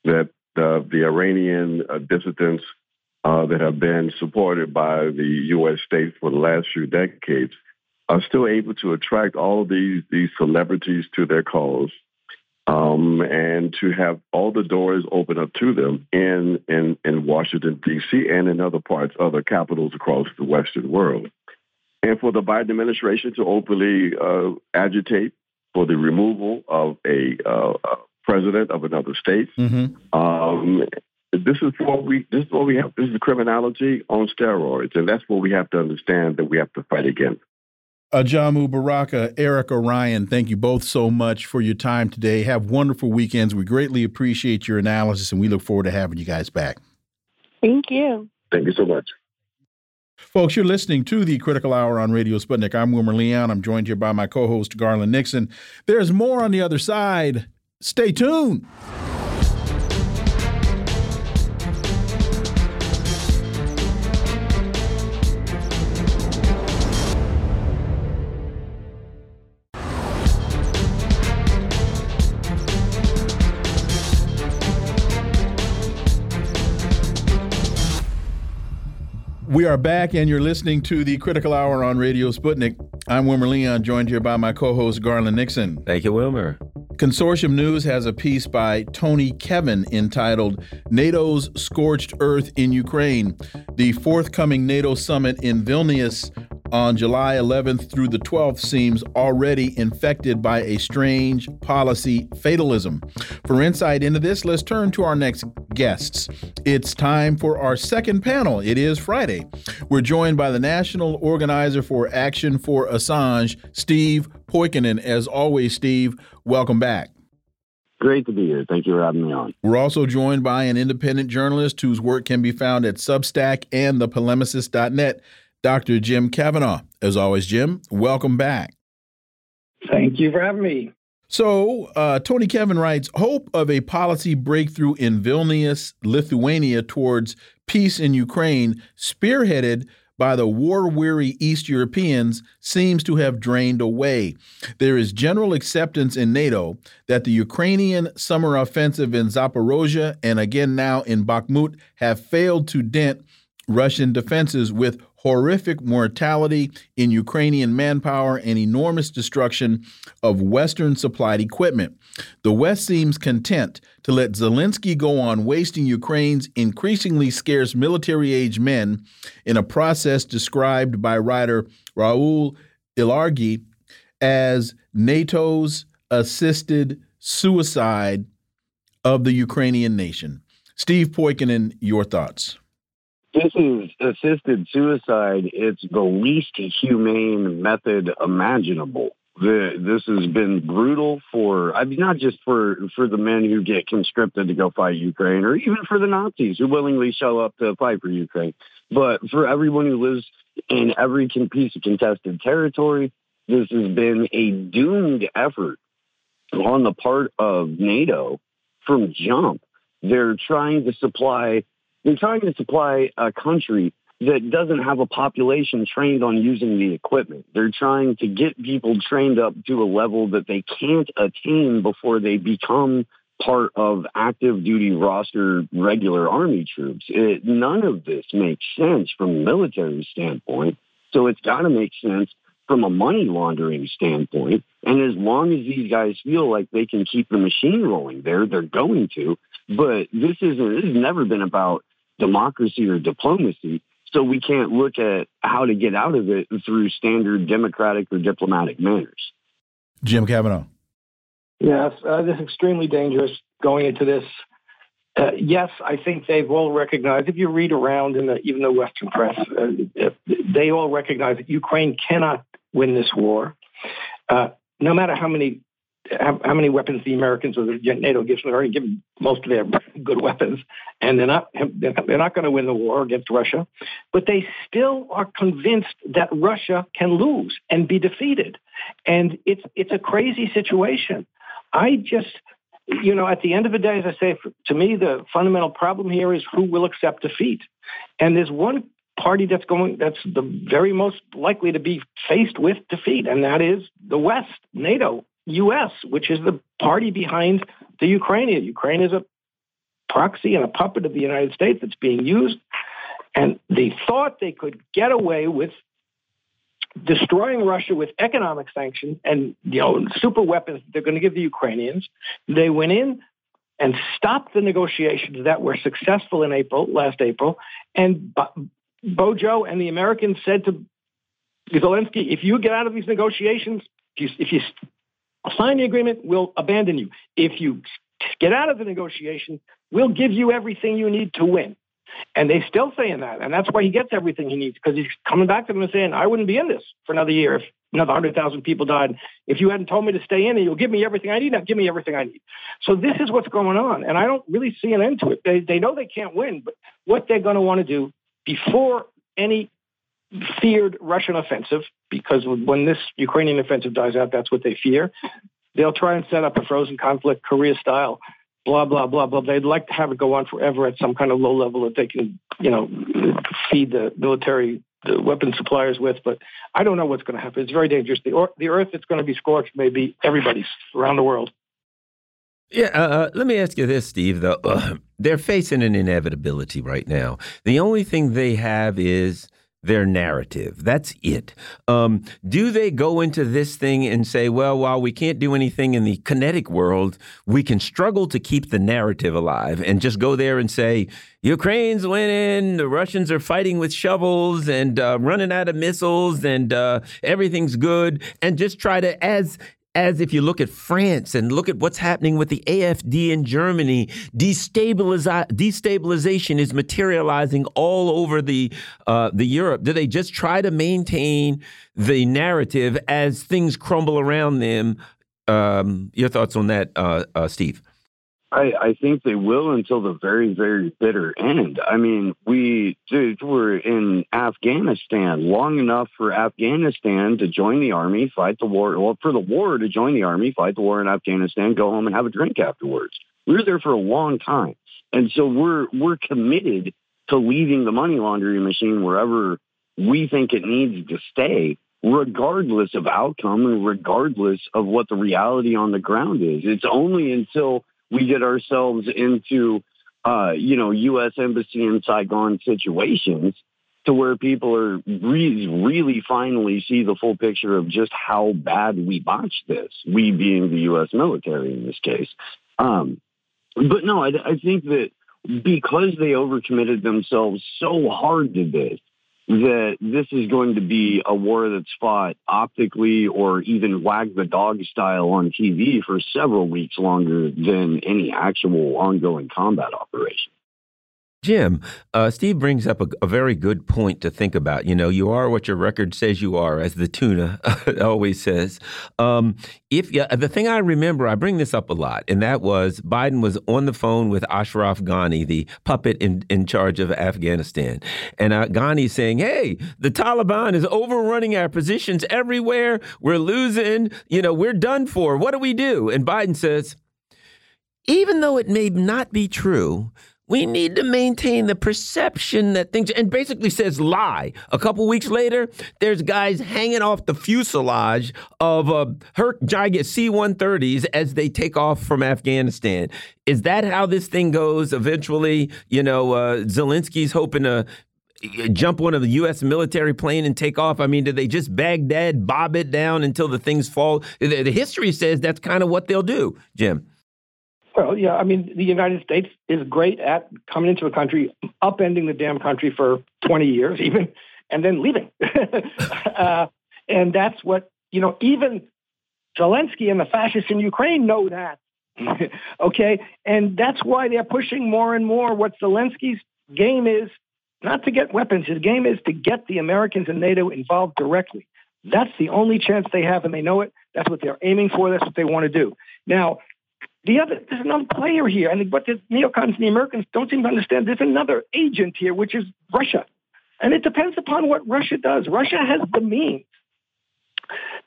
That the, the Iranian uh, dissidents uh, that have been supported by the U.S. states for the last few decades are still able to attract all these these celebrities to their cause, um, and to have all the doors open up to them in in, in Washington D.C. and in other parts, other capitals across the Western world, and for the Biden administration to openly uh, agitate for the removal of a uh, president of another state. Mm-hmm. Um, this is what we this is what we have. This is criminology on steroids, and that's what we have to understand that we have to fight against. Ajamu Baraka, Erica Caines, thank you both so much for your time today. Have wonderful weekends. We greatly appreciate your analysis, and we look forward to having you guys back. Thank you. Thank you so much. Folks, you're listening to the Critical Hour on Radio Sputnik. I'm Wilmer Leon. I'm joined here by my co host, Garland Nixon. There's more on the other side. Stay tuned. We are back, and you're listening to the Critical Hour on Radio Sputnik. I'm Wilmer Leon, joined here by my co host, Garland Nixon. Thank you, Wilmer. Consortium News has a piece by Tony Kevin entitled NATO's Scorched Earth in Ukraine. The forthcoming NATO summit in Vilnius on July 11th through the 12th seems already infected by a strange policy fatalism. For insight into this, let's turn to our next guests. It's time for our second panel. It is Friday. We're joined by the National Organizer for Action for Assange, Steve Poikonen. As always, Steve, welcome back. Great to be here. Thank you for having me on. We're also joined by an independent journalist whose work can be found at Substack and thepolemicist.net, Dr. Jim Kavanagh. As always, Jim, welcome back. Thank you for having me. So, uh, Tony Kevin writes Hope of a policy breakthrough in Vilnius, Lithuania towards peace in Ukraine, spearheaded by the war weary East Europeans seems to have drained away. There is general acceptance in NATO that the Ukrainian summer offensive in Zaporozhye and again now in Bakhmut have failed to dent Russian defenses with horrific mortality in Ukrainian manpower and enormous destruction of Western supplied equipment. The West seems content to let Zelensky go on wasting Ukraine's increasingly scarce military age men in a process described by writer Raúl Ilargi as NATO's assisted suicide of the Ukrainian nation. Steve Poikonen, your thoughts. This is assisted suicide. It's the least humane method imaginable. The, this has been brutal for, I mean, not just for, for the men who get conscripted to go fight Ukraine or even for the Nazis who willingly show up to fight for Ukraine, but for everyone who lives in every piece of contested territory, this has been a doomed effort on the part of NATO from jump. They're trying to supply they're trying to supply a country that doesn't have a population trained on using the equipment. They're trying to get people trained up to a level that they can't attain before they become part of active duty roster regular army troops. It, none of this makes sense from a military standpoint. So it's got to make sense from a money laundering standpoint. And as long as these guys feel like they can keep the machine rolling there, they're going to. But this isn't, this has never been about democracy or diplomacy. So we can't look at how to get out of it through standard democratic or diplomatic manners. Jim Kavanagh. Yes, uh, this is extremely dangerous going into this. Uh, yes, I think they've all recognized. If you read around in the, even the Western press, uh, they all recognize that Ukraine cannot win this war. Uh, no matter how many how, how, many weapons the Americans or the NATO gives them. They're already given most of their good weapons, and they're not they're not going to win the war against Russia. But they still are convinced that Russia can lose and be defeated, and it's it's a crazy situation. I just you know, at the end of the day, as I say, to me, the fundamental problem here is who will accept defeat. And there's one party that's going that's the very most likely to be faced with defeat, and that is the West, NATO, U.S., which is the party behind the Ukrainian. Ukraine is a proxy and a puppet of the United States that's being used, and they thought they could get away with destroying Russia with economic sanctions and you know super weapons they're going to give the Ukrainians. They went in and stopped the negotiations that were successful in April, last April, and Bojo and the Americans said to Zelensky, if you get out of these negotiations, if you, if you sign the agreement, we'll abandon you. If you get out of the negotiation, we'll give you everything you need to win. And they're still saying that. And that's why he gets everything he needs because he's coming back to them and saying, I wouldn't be in this for another year if another 100,000 people died. If you hadn't told me to stay in, and you'll give me everything I need. Now give me everything I need. So this is what's going on. And I don't really see an end to it. They, they know they can't win, but what they're going to want to do before any feared Russian offensive, because when this Ukrainian offensive dies out, that's what they fear. They'll try and set up a frozen conflict, Korea style, blah blah blah blah. They'd like to have it go on forever at some kind of low level that they can, you know, feed the military the weapon suppliers with. But I don't know what's going to happen. It's very dangerous. The or, the earth that's going to be scorched may be everybody's around the world. Yeah, uh, uh let me ask you this, Steve. Though uh, they're facing an inevitability right now. The only thing they have is their narrative. That's it. Um, do they go into this thing and say, well, while we can't do anything in the kinetic world, we can struggle to keep the narrative alive and just go there and say, Ukraine's winning, the Russians are fighting with shovels and uh, running out of missiles and uh, everything's good, and just try to, as as if you look at France and look at what's happening with the AFD in Germany, destabilization is materializing all over the uh, the Europe. Do they just try to maintain the narrative as things crumble around them? Um, your thoughts on that, uh, uh, Steve? I, I think they will until the very, very bitter end. I mean, we dude, were in Afghanistan long enough for Afghanistan to join the army, fight the war, well, for the war to join the army, fight the war in Afghanistan, go home and have a drink afterwards. We were there for a long time. And so we're we're committed to leaving the money laundering machine wherever we think it needs to stay, regardless of outcome and regardless of what the reality on the ground is. It's only until we get ourselves into, uh, you know, U.S. embassy in Saigon situations to where people are really, really finally see the full picture of just how bad we botched this. We being the U.S. military in this case. Um, but no, I, I think that because they overcommitted themselves so hard to this, that this is going to be a war that's fought optically or even wag the dog style on TV for several weeks longer than any actual ongoing combat operation. Jim, uh, Steve brings up a, a, very good point to think about. You know, you are what your record says you are, as the tuna always says. Um, if yeah, the thing I remember, I bring this up a lot, and that was Biden was on the phone with Ashraf Ghani, the puppet in, in charge of Afghanistan, and uh, Ghani saying, "Hey, the Taliban is overrunning our positions everywhere. We're losing. You know, we're done for. What do we do?" And Biden says, "Even though it may not be true." We need to maintain the perception that things, and basically says lie. A couple weeks later, there's guys hanging off the fuselage of uh, Herc Giant C 130s as they take off from Afghanistan. Is that how this thing goes eventually? You know, uh, Zelensky's hoping to jump one of the U.S. military plane and take off? I mean, do they just Baghdad bob it down until the things fall? The history says that's kind of what they'll do, Jim. Well, yeah, I mean, the United States is great at coming into a country, upending the damn country for 20 years, even, and then leaving. uh, and that's what, you know, even Zelensky and the fascists in Ukraine know that. okay. And that's why they're pushing more and more. What Zelensky's game is not to get weapons, his game is to get the Americans and NATO involved directly. That's the only chance they have, and they know it. That's what they're aiming for. That's what they want to do. Now, the other, there's another player here, and what the neocons and the Americans don't seem to understand. There's another agent here, which is Russia, and it depends upon what Russia does. Russia has the means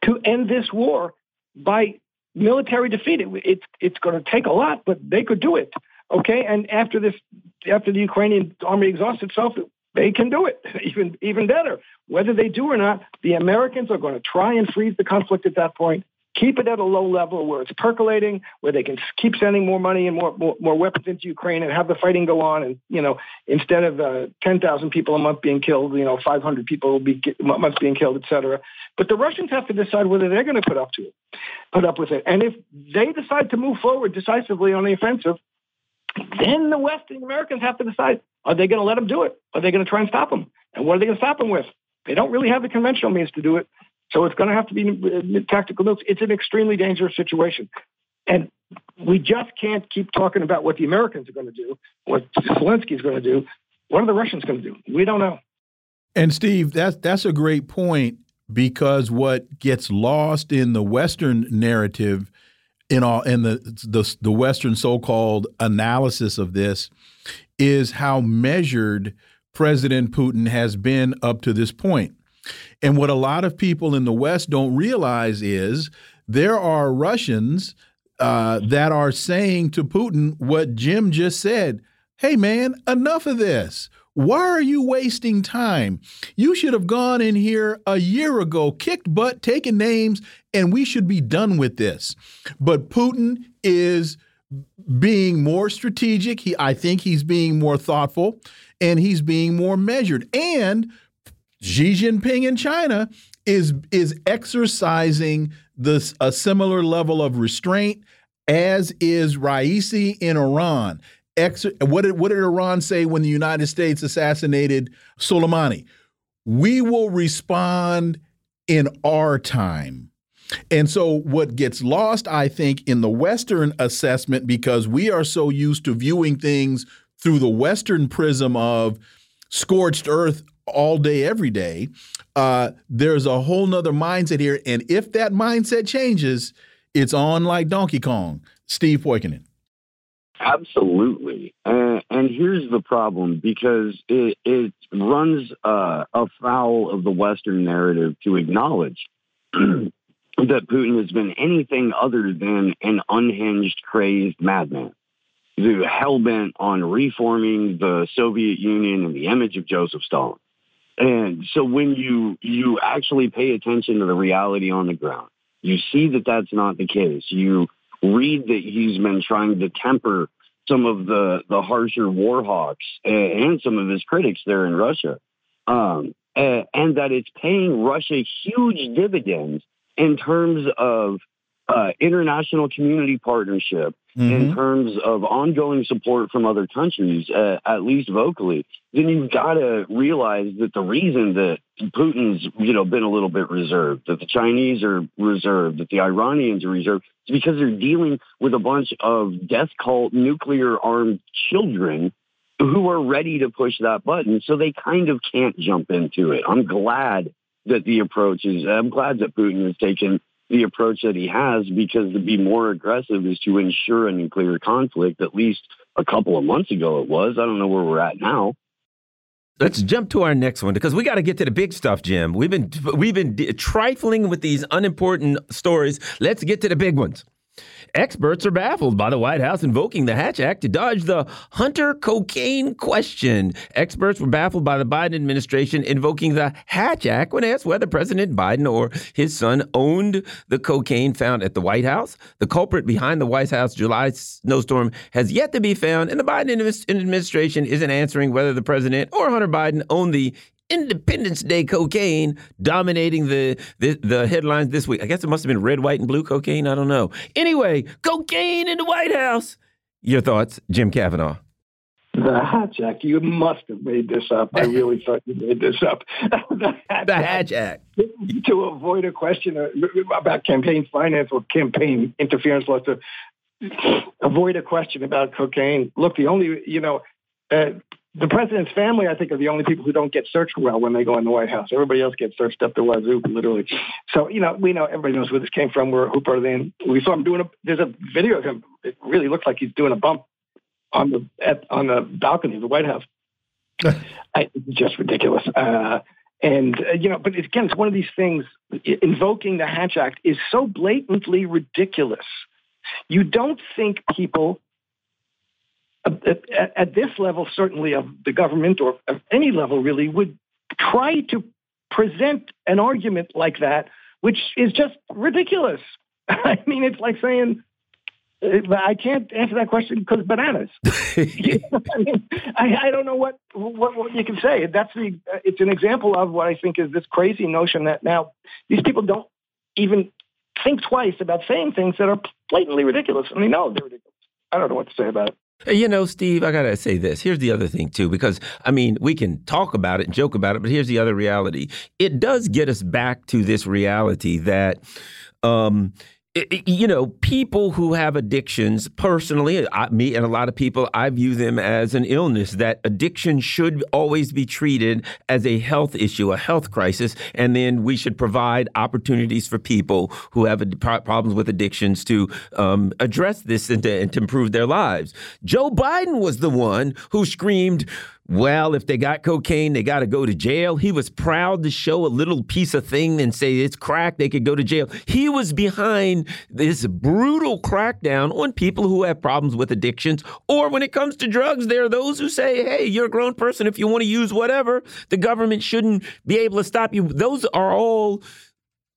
to end this war by military defeat. It, it's it's going to take a lot, but they could do it. Okay, and after this, after the Ukrainian army exhausts itself, they can do it even even better. Whether they do or not, the Americans are going to try and freeze the conflict at that point keep it at a low level where it's percolating, where they can keep sending more money and more, more, more weapons into Ukraine and have the fighting go on. And, you know, instead of uh, 10,000 people a month being killed, you know, 500 people will be months being killed, et cetera. But the Russians have to decide whether they're going to put up to it, put up with it. And if they decide to move forward decisively on the offensive, then the West and the Americans have to decide, are they going to let them do it? Are they going to try and stop them? And what are they going to stop them with? They don't really have the conventional means to do it. So it's going to have to be uh, tactical notes. It's an extremely dangerous situation. And we just can't keep talking about what the Americans are going to do, what Zelensky is going to do. What are the Russians going to do? We don't know. And Steve, that's that's a great point because what gets lost in the Western narrative, in all in the the, the Western so-called analysis of this, is how measured President Putin has been up to this point. And what a lot of people in the West don't realize is there are Russians uh, that are saying to Putin what Jim just said Hey, man, enough of this. Why are you wasting time? You should have gone in here a year ago, kicked butt, taken names, and we should be done with this. But Putin is being more strategic. He, I think he's being more thoughtful and he's being more measured. And Xi Jinping in China is is exercising this a similar level of restraint as is Raisi in Iran. Ex what did what did Iran say when the United States assassinated Soleimani? We will respond in our time. And so, what gets lost, I think, in the Western assessment, because we are so used to viewing things through the Western prism of scorched earth all day, every day, uh, there's a whole nother mindset here. And if that mindset changes, it's on like Donkey Kong. Steve Poikonen. Absolutely. And here's the problem because it, it runs uh, afoul of the Western narrative to acknowledge that Putin has been anything other than an unhinged, crazed madman who hell bent on reforming the Soviet Union in the image of Joseph Stalin. And so when you you actually pay attention to the reality on the ground, you see that that's not the case. You read that he's been trying to temper some of the the harsher war hawks and some of his critics there in Russia. um, and, and that it's paying Russia huge dividends in terms of uh, international community partnership, mm-hmm. in terms of ongoing support from other countries, uh, at least vocally, then you've got to realize that the reason that Putin's you know been a little bit reserved, that the Chinese are reserved, that the Iranians are reserved, is because they're dealing with a bunch of death cult nuclear armed children who are ready to push that button. So they kind of can't jump into it. I'm glad that the approach is, I'm glad that Putin has taken the approach that he has because to be more aggressive is to ensure a nuclear conflict. At least a couple of months ago it was. I don't know where we're at now. Let's jump to our next one because we got to get to the big stuff, Jim. We've been we've been trifling with these unimportant stories. Let's get to the big ones. Experts are baffled by the White House invoking the Hatch Act to dodge the Hunter cocaine question. Experts were baffled by the Biden administration invoking the Hatch Act when asked whether President Biden or his son owned the cocaine found at the White House. The culprit behind the White House July snowstorm has yet to be found, and the Biden administration isn't answering whether the president or Hunter Biden owned the Independence Day cocaine dominating the, the, the headlines this week. I guess it must have been red, white, and blue cocaine. I don't know. Anyway, cocaine in the White House. Your thoughts, Jim Kavanagh? The Hatch Act. You must have made this up. I really thought you made this up. the Hatch, the Hatch Act. Act. To avoid a question about campaign finance or campaign interference laws, to avoid a question about cocaine. Look, the only, you know, uh, the president's family, I think, are the only people who don't get searched well when they go in the White House. Everybody else gets searched up the wazoo, literally. So, you know, we know everybody knows where this came from. We're who part of the. We saw him doing a. There's a video of him. It really looks like he's doing a bump on the at, on the balcony of the White House. I, just ridiculous. Uh, and uh, you know, but again, it's one of these things. Invoking the Hatch Act is so blatantly ridiculous. You don't think people at, at, this level, certainly of the government or of any level really, would try to present an argument like that, which is just ridiculous. I mean, it's like saying, uh, I can't answer that question because bananas. I, mean, I, I, don't know what, what, what you can say. That's the. It's an example of what I think is this crazy notion that now these people don't even think twice about saying things that are blatantly ridiculous, and they know they're ridiculous. I don't know what to say about it. You know, Steve, I got to say this. Here's the other thing, too, because I mean, we can talk about it and joke about it, but here's the other reality. It does get us back to this reality that um, you know, people who have addictions, personally, I, me and a lot of people, I view them as an illness. That addiction should always be treated as a health issue, a health crisis, and then we should provide opportunities for people who have problems with addictions to um, address this and to, and to improve their lives. Joe Biden was the one who screamed, well, if they got cocaine, they got to go to jail. He was proud to show a little piece of thing and say it's crack, they could go to jail. He was behind this brutal crackdown on people who have problems with addictions. Or when it comes to drugs, there are those who say, hey, you're a grown person. If you want to use whatever, the government shouldn't be able to stop you. Those are all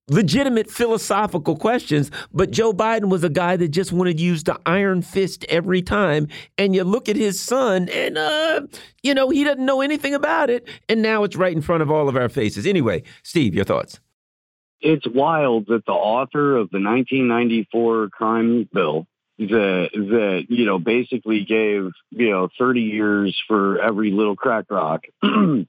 legitimate philosophical questions, but Joe Biden was a guy that just wanted to use the iron fist every time. And you look at his son, and uh, you know he doesn't know anything about it, and now it's right in front of all of our faces. Anyway, Steve, your thoughts? It's wild that the author of the 1994 crime bill that that you know basically gave you know 30 years for every little crack rock that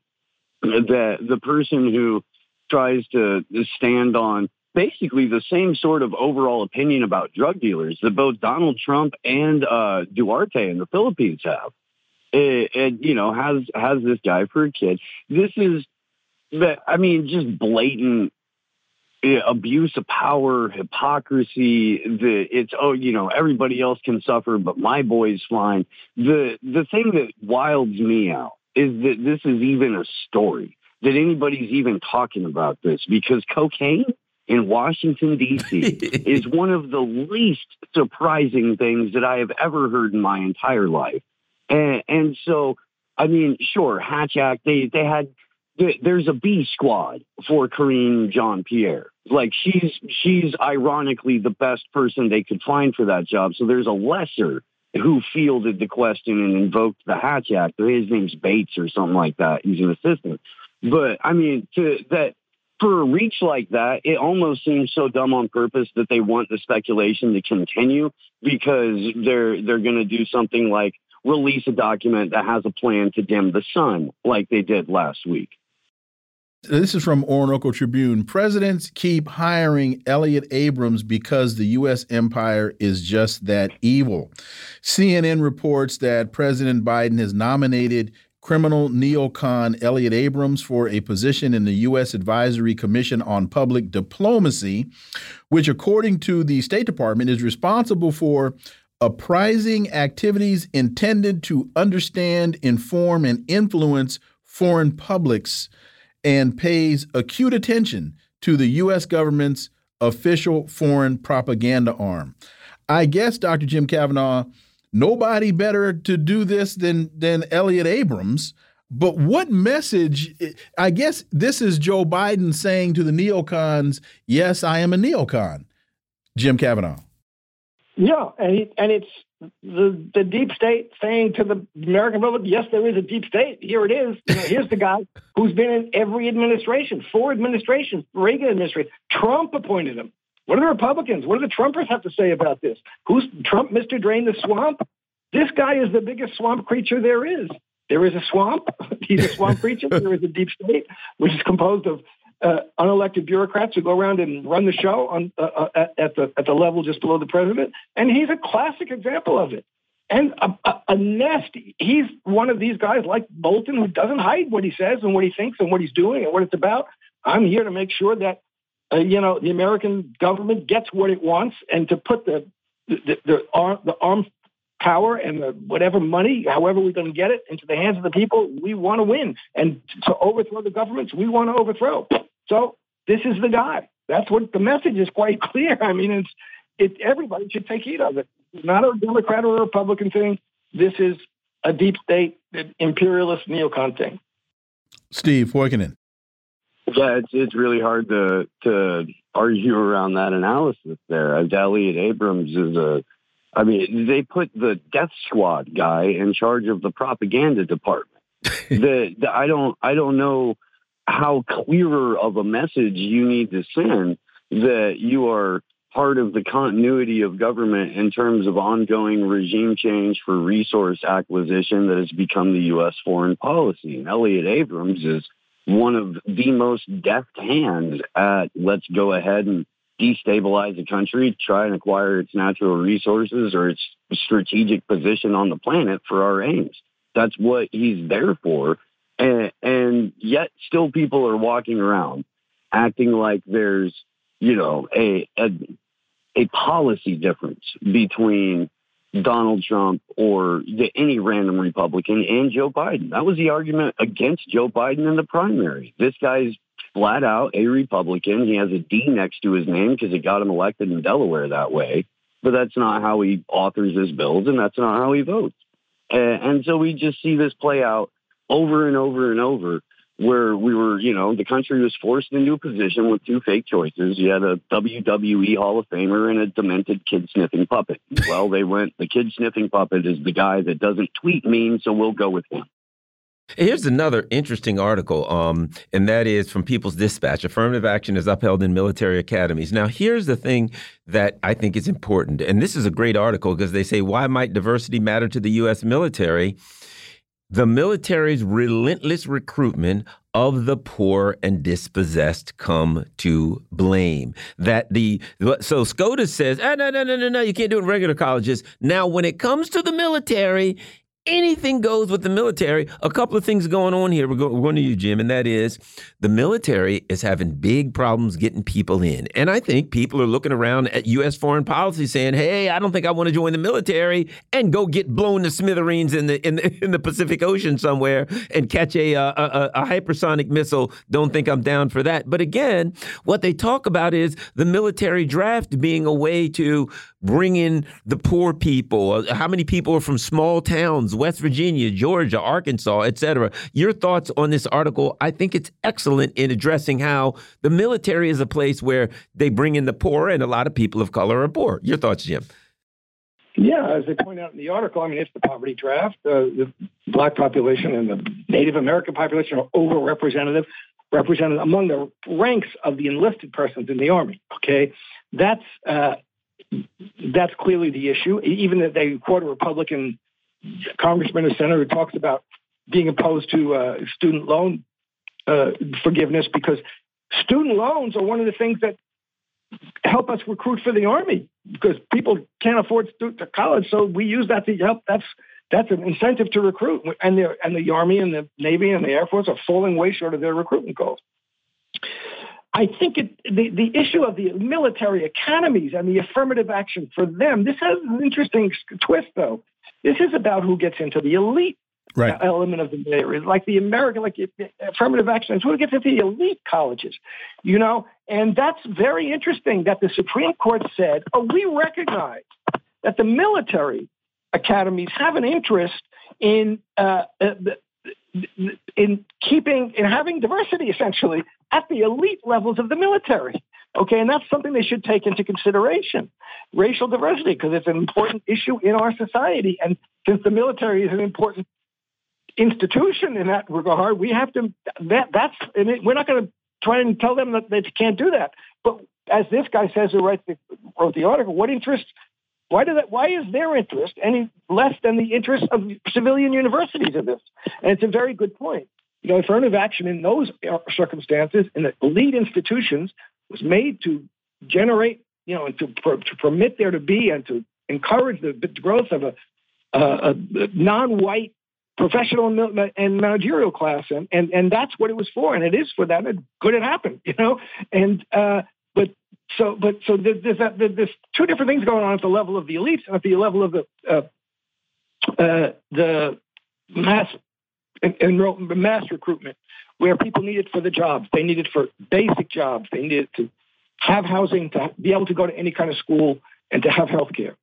the person who tries to stand on basically the same sort of overall opinion about drug dealers that both Donald Trump and uh, Duterte in the Philippines have. It, you know, has has this guy for a kid. This is, I mean, just blatant eh, abuse of power, hypocrisy. The it's oh, you know, everybody else can suffer, but my boy's fine. The the thing that wilds me out is that this is even a story that anybody's even talking about this because cocaine in Washington, D.C. is one of the least surprising things that I have ever heard in my entire life. And, and so, I mean, sure, Hatch Act, they, they had, there's a B squad for Karine Jean Pierre. Like she's, she's ironically the best person they could find for that job. So there's a lesser who fielded the question and invoked the Hatch Act. His name's Bates or something like that. He's an assistant. But I mean, to that for a reach like that, it almost seems so dumb on purpose that they want the speculation to continue because they're they're going to do something like release a document that has a plan to dim the sun, like they did last week. This is from Orinoco Tribune. Presidents keep hiring Elliott Abrams because the U.S. empire is just that evil. CNN reports that President Biden has nominated criminal neocon Elliott Abrams for a position in the U.S. Advisory Commission on Public Diplomacy, which, according to the State Department, is responsible for apprising activities intended to understand, inform, and influence foreign publics and pays acute attention to the U.S. government's official foreign propaganda arm. I guess, Dr. Jim Kavanagh, nobody better to do this than, than Elliott Abrams. But what message? I guess this is Joe Biden saying to the neocons, yes, I am a neocon. Jim Kavanagh. Yeah, and he, and it's the the deep state saying to the American public, yes, there is a deep state. Here it is. You know, here's the guy who's been in every administration, four administrations, Reagan administration. Trump appointed him. What do the Republicans, what do the Trumpers have to say about this? Who's Trump, Mr. Drain the Swamp? This guy is the biggest swamp creature there is. There is a swamp. He's a swamp creature. There is a deep state, which is composed of uh, unelected bureaucrats who go around and run the show on uh, uh, at, the at the level just below the president, and he's a classic example of it. And a, a, a nest. He's one of these guys like Bolton who doesn't hide what he says and what he thinks and what he's doing and what it's about. I'm here to make sure that uh, you know the American government gets what it wants and to put the the the, arm, the armed power and the whatever money, however we're going to get it, into the hands of the people. We want to win, and to overthrow the governments, we want to overthrow. So this is the guy. That's what the message is quite clear. I mean, it's it. Everybody should take heed of it. It's not a Democrat or a Republican thing. This is a deep state imperialist neocon thing. Steve Poikonen. Yeah, it's it's really hard to to argue around that analysis there. Uh, Elliott Abrams is a I mean, they put the death squad guy in charge of the propaganda department. the, the, I don't I don't know how clearer of a message you need to send that you are part of the continuity of government in terms of ongoing regime change for resource acquisition that has become the U.S. foreign policy. And Elliott Abrams is one of the most deft hands at let's go ahead and destabilize a country, try and acquire its natural resources or its strategic position on the planet for our aims. That's what he's there for. And, and yet still people are walking around acting like there's, you know, a, a, a policy difference between Donald Trump or the, any random Republican and Joe Biden. That was the argument against Joe Biden in the primary. This guy's flat out a Republican. He has a D next to his name because it got him elected in Delaware that way. But that's not how he authors his bills, and that's not how he votes. And, and so we just see this play out over and over and over where we were, you know, the country was forced into a position with two fake choices. You had a WWE Hall of Famer and a demented kid sniffing puppet. Well, they went, the kid sniffing puppet is the guy that doesn't tweet mean, so we'll go with him. Here's another interesting article, um, and that is from People's Dispatch. Affirmative action is upheld in military academies. Now, here's the thing that I think is important, and this is a great article because they say, why might diversity matter to the U.S. military? The military's relentless recruitment of the poor and dispossessed come to blame. That the so SCOTUS says, ah, no, no, no, no, no, you can't do it in regular colleges. Now, when it comes to the military, anything goes with the military. A couple of things going on here. We're, going to you, Jim, and that is the military is having big problems getting people in. And I think people are looking around at U.S. foreign policy saying, hey, I don't think I want to join the military and go get blown to smithereens in the in the, in the Pacific Ocean somewhere and catch a, uh, a, a, a hypersonic missile. Don't think I'm down for that. But again, what they talk about is the military draft being a way to bring in the poor people. How many people are from small towns? West Virginia, Georgia, Arkansas, etc. Your thoughts on this article? I think it's excellent in addressing how the military is a place where they bring in the poor, and a lot of people of color are poor. Your thoughts, Jim? Yeah, as they point out in the article, I mean, it's the poverty draft. Uh, the black population and the Native American population are overrepresented, represented among the ranks of the enlisted persons in the army. Okay, that's uh, that's clearly the issue. Even that they quote a Republican congressman or senator who talks about being opposed to uh, student loan uh, forgiveness because student loans are one of the things that help us recruit for the army because people can't afford to go to college, so we use that to help. That's that's an incentive to recruit, and the and the army and the navy and the air force are falling way short of their recruitment goals. I think it, the the issue of the military academies and the affirmative action for them. This has an interesting twist, though. This is about who gets into the elite right. element of the military, like the American, like affirmative action. It's who gets into the elite colleges, you know. And that's very interesting that the Supreme Court said, "Oh, we recognize that the military academies have an interest in uh, uh in keeping in having diversity, essentially, at the elite levels of the military." Okay, and that's something they should take into consideration racial diversity because it's an important issue in our society. And since the military is an important institution in that regard, we have to, that, that's, and it, we're not going to try and tell them that they can't do that. But as this guy says who wrote the, wrote the article, what interest, why, do that, why is their interest any less than the interest of civilian universities in this? And it's a very good point. You know, affirmative action in those circumstances in the elite institutions was made to generate, you know, and to, to permit there to be and to encourage the, growth of a, a, a non-white professional and managerial class, and, and and that's what it was for, and it is for that. And could it happen? You know, and uh, but so but so there's, there's, there's two different things going on at the level of the elites and at the level of the uh, uh, the mass enroll, mass recruitment, where people needed for the jobs, they needed for basic jobs, they needed to have housing, to be able to go to any kind of school, and to have health care.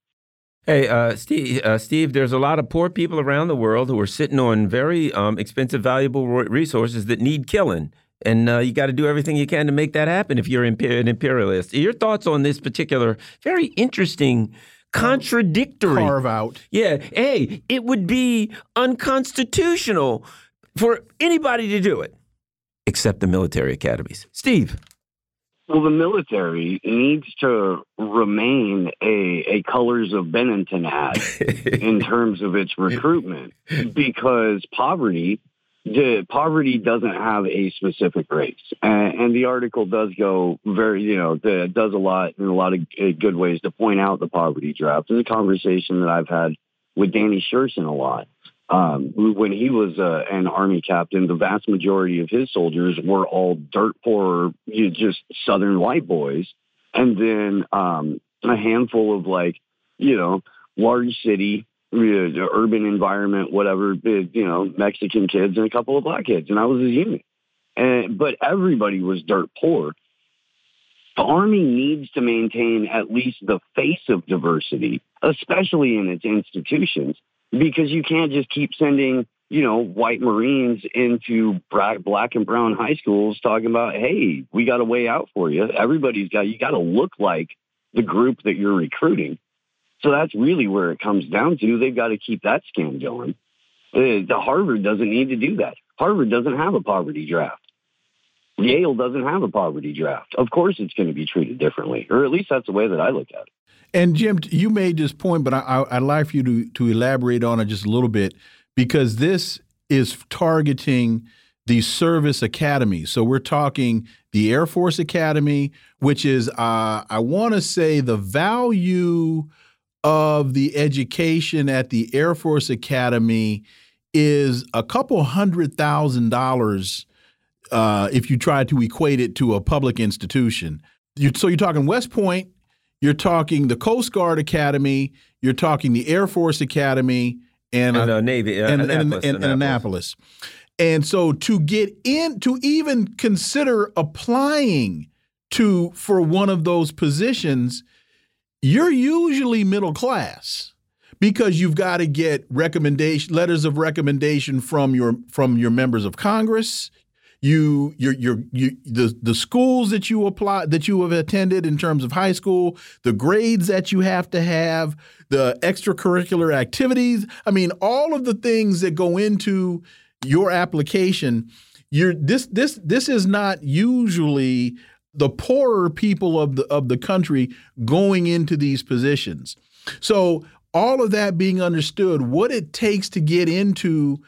Hey, uh, Steve, uh, Steve, there's a lot of poor people around the world who are sitting on very um, expensive, valuable resources that need killing. And uh, you got to do everything you can to make that happen if you're an imperialist. Your thoughts on this particular very interesting contradictory carve out. Yeah. Hey, it would be unconstitutional for anybody to do it except the military academies. Steve. Well, the military needs to remain a, a colors of Benetton ad in terms of its recruitment because poverty the poverty doesn't have a specific race. And, and, the article does go very you know the, does a lot in a lot of good ways to point out the poverty draft. It's a conversation that i've had with Danny Sjursen a lot um, when he was uh, an army captain, the vast majority of his soldiers were all dirt poor, you know, just southern white boys, and then um, a handful of like, you know, large city, know, urban environment, whatever, you know, Mexican kids and a couple of black kids, and I was a unit. And but everybody was dirt poor. The Army needs to maintain at least the face of diversity, especially in its institutions because you can't just keep sending you know white marines into black and brown high schools talking about hey we got a way out for you everybody's got you got to look like the group that you're recruiting so that's really where it comes down to they've got to keep that scam going the harvard doesn't need to do that harvard doesn't have a poverty draft Yale doesn't have a poverty draft. Of course, it's going to be treated differently, or at least that's the way that I look at it. And Jim, you made this point, but I, would like for you to, to elaborate on it just a little bit because this is targeting the service academies. So we're talking the Air Force Academy, which is, uh, I want to say, the value of the education at the Air Force Academy is a couple hundred thousand dollars uh, if you try to equate it to a public institution. You, so you're talking West Point, you're talking the Coast Guard Academy. You're talking the Air Force Academy and, and uh, Navy uh, and, Annapolis, and, and, Annapolis. And so to get in, to even consider applying to for one of those positions, you're usually middle class because you've got to get recommendation letters of recommendation from your from your members of Congress. you your your you the the schools that you apply that you have attended in terms of high school, the grades that you have to have, the extracurricular activities. I mean, all of the things that go into your application. You're this this this is not usually the poorer people of the of the country going into these positions. So all of that being understood, what it takes to get into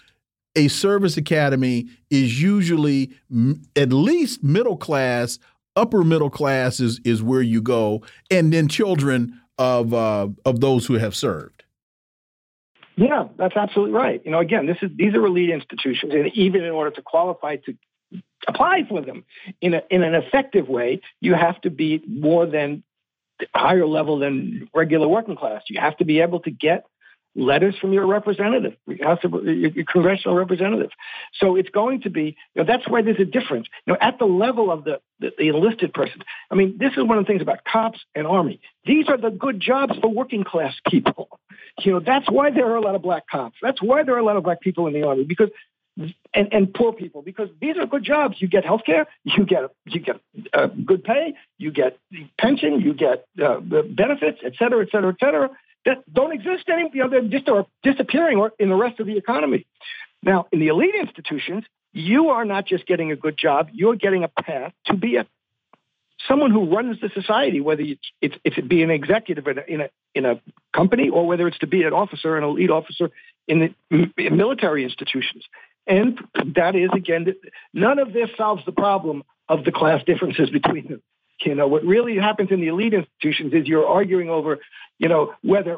a service academy is usually at least middle class, upper middle class is is where you go, and then children of uh, of those who have served. Yeah, that's absolutely right. You know, again, this is these are elite institutions, and even in order to qualify to apply for them in a, in an effective way, you have to be more than higher level than regular working class. You have to be able to get letters from your representative, your congressional representative. So it's going to be, you know, that's why there's a difference. You know, at the level of the, the, the, enlisted person. I mean, this is one of the things about cops and army. These are the good jobs for working class people. You know, that's why there are a lot of black cops. That's why there are a lot of black people in the army because and, and poor people because these are good jobs. You get health care, you get you get uh, good pay, you get pension, you get uh, benefits, et cetera, et cetera, et cetera, that don't exist anymore. You know, they're just are disappearing in the rest of the economy. Now, in the elite institutions, you are not just getting a good job; you're getting a path to be a someone who runs the society, whether it's, it's, be an executive in a, in a, in a company or whether it's to be an officer, an elite officer in the in military institutions. And that is, again, none of this solves the problem of the class differences between them. You know, what really happens in the elite institutions is you're arguing over, you know, whether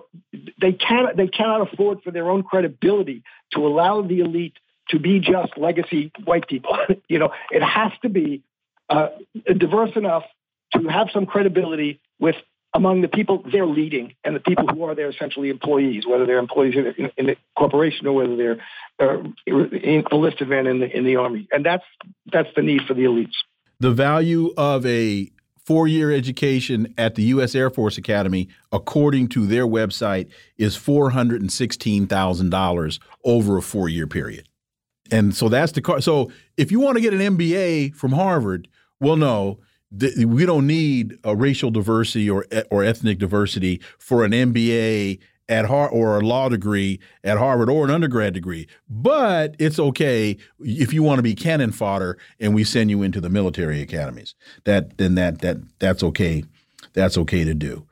they cannot they cannot afford for their own credibility to allow the elite to be just legacy white people. you know, it has to be uh, diverse enough to have some credibility with among the people they're leading and the people who are their essentially employees, whether they're employees in, in, in the corporation or whether they're uh, enlisted men in the in the army, and that's that's the need for the elites. The value of a four-year education at the U.S. Air Force Academy, according to their website, is four hundred and sixteen thousand dollars over a four-year period. And so that's the car. so if you want to get an MBA from Harvard, well, no, we don't need a racial diversity or or ethnic diversity for an MBA at Har or a law degree at Harvard or an undergrad degree. But it's okay if you want to be cannon fodder and we send you into the military academies. That then that that that's okay. That's okay to do.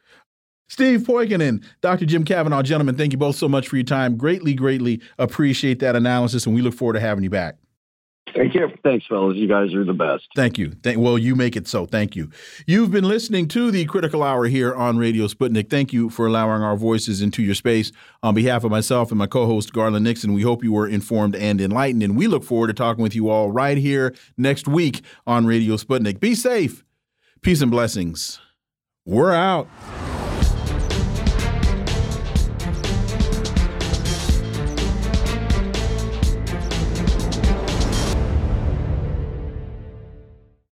Steve Poikonen and Dr. Jim Kavanagh, gentlemen, thank you both so much for your time. Greatly, greatly appreciate that analysis, and we look forward to having you back. Thank you. Thanks, fellas. You guys are the best. Thank you. Thank, well, you make it so. Thank you. You've been listening to the Critical Hour here on Radio Sputnik. Thank you for allowing our voices into your space. On behalf of myself and my co host, Garland Nixon, we hope you were informed and enlightened. And we look forward to talking with you all right here next week on Radio Sputnik. Be safe. Peace and blessings. We're out.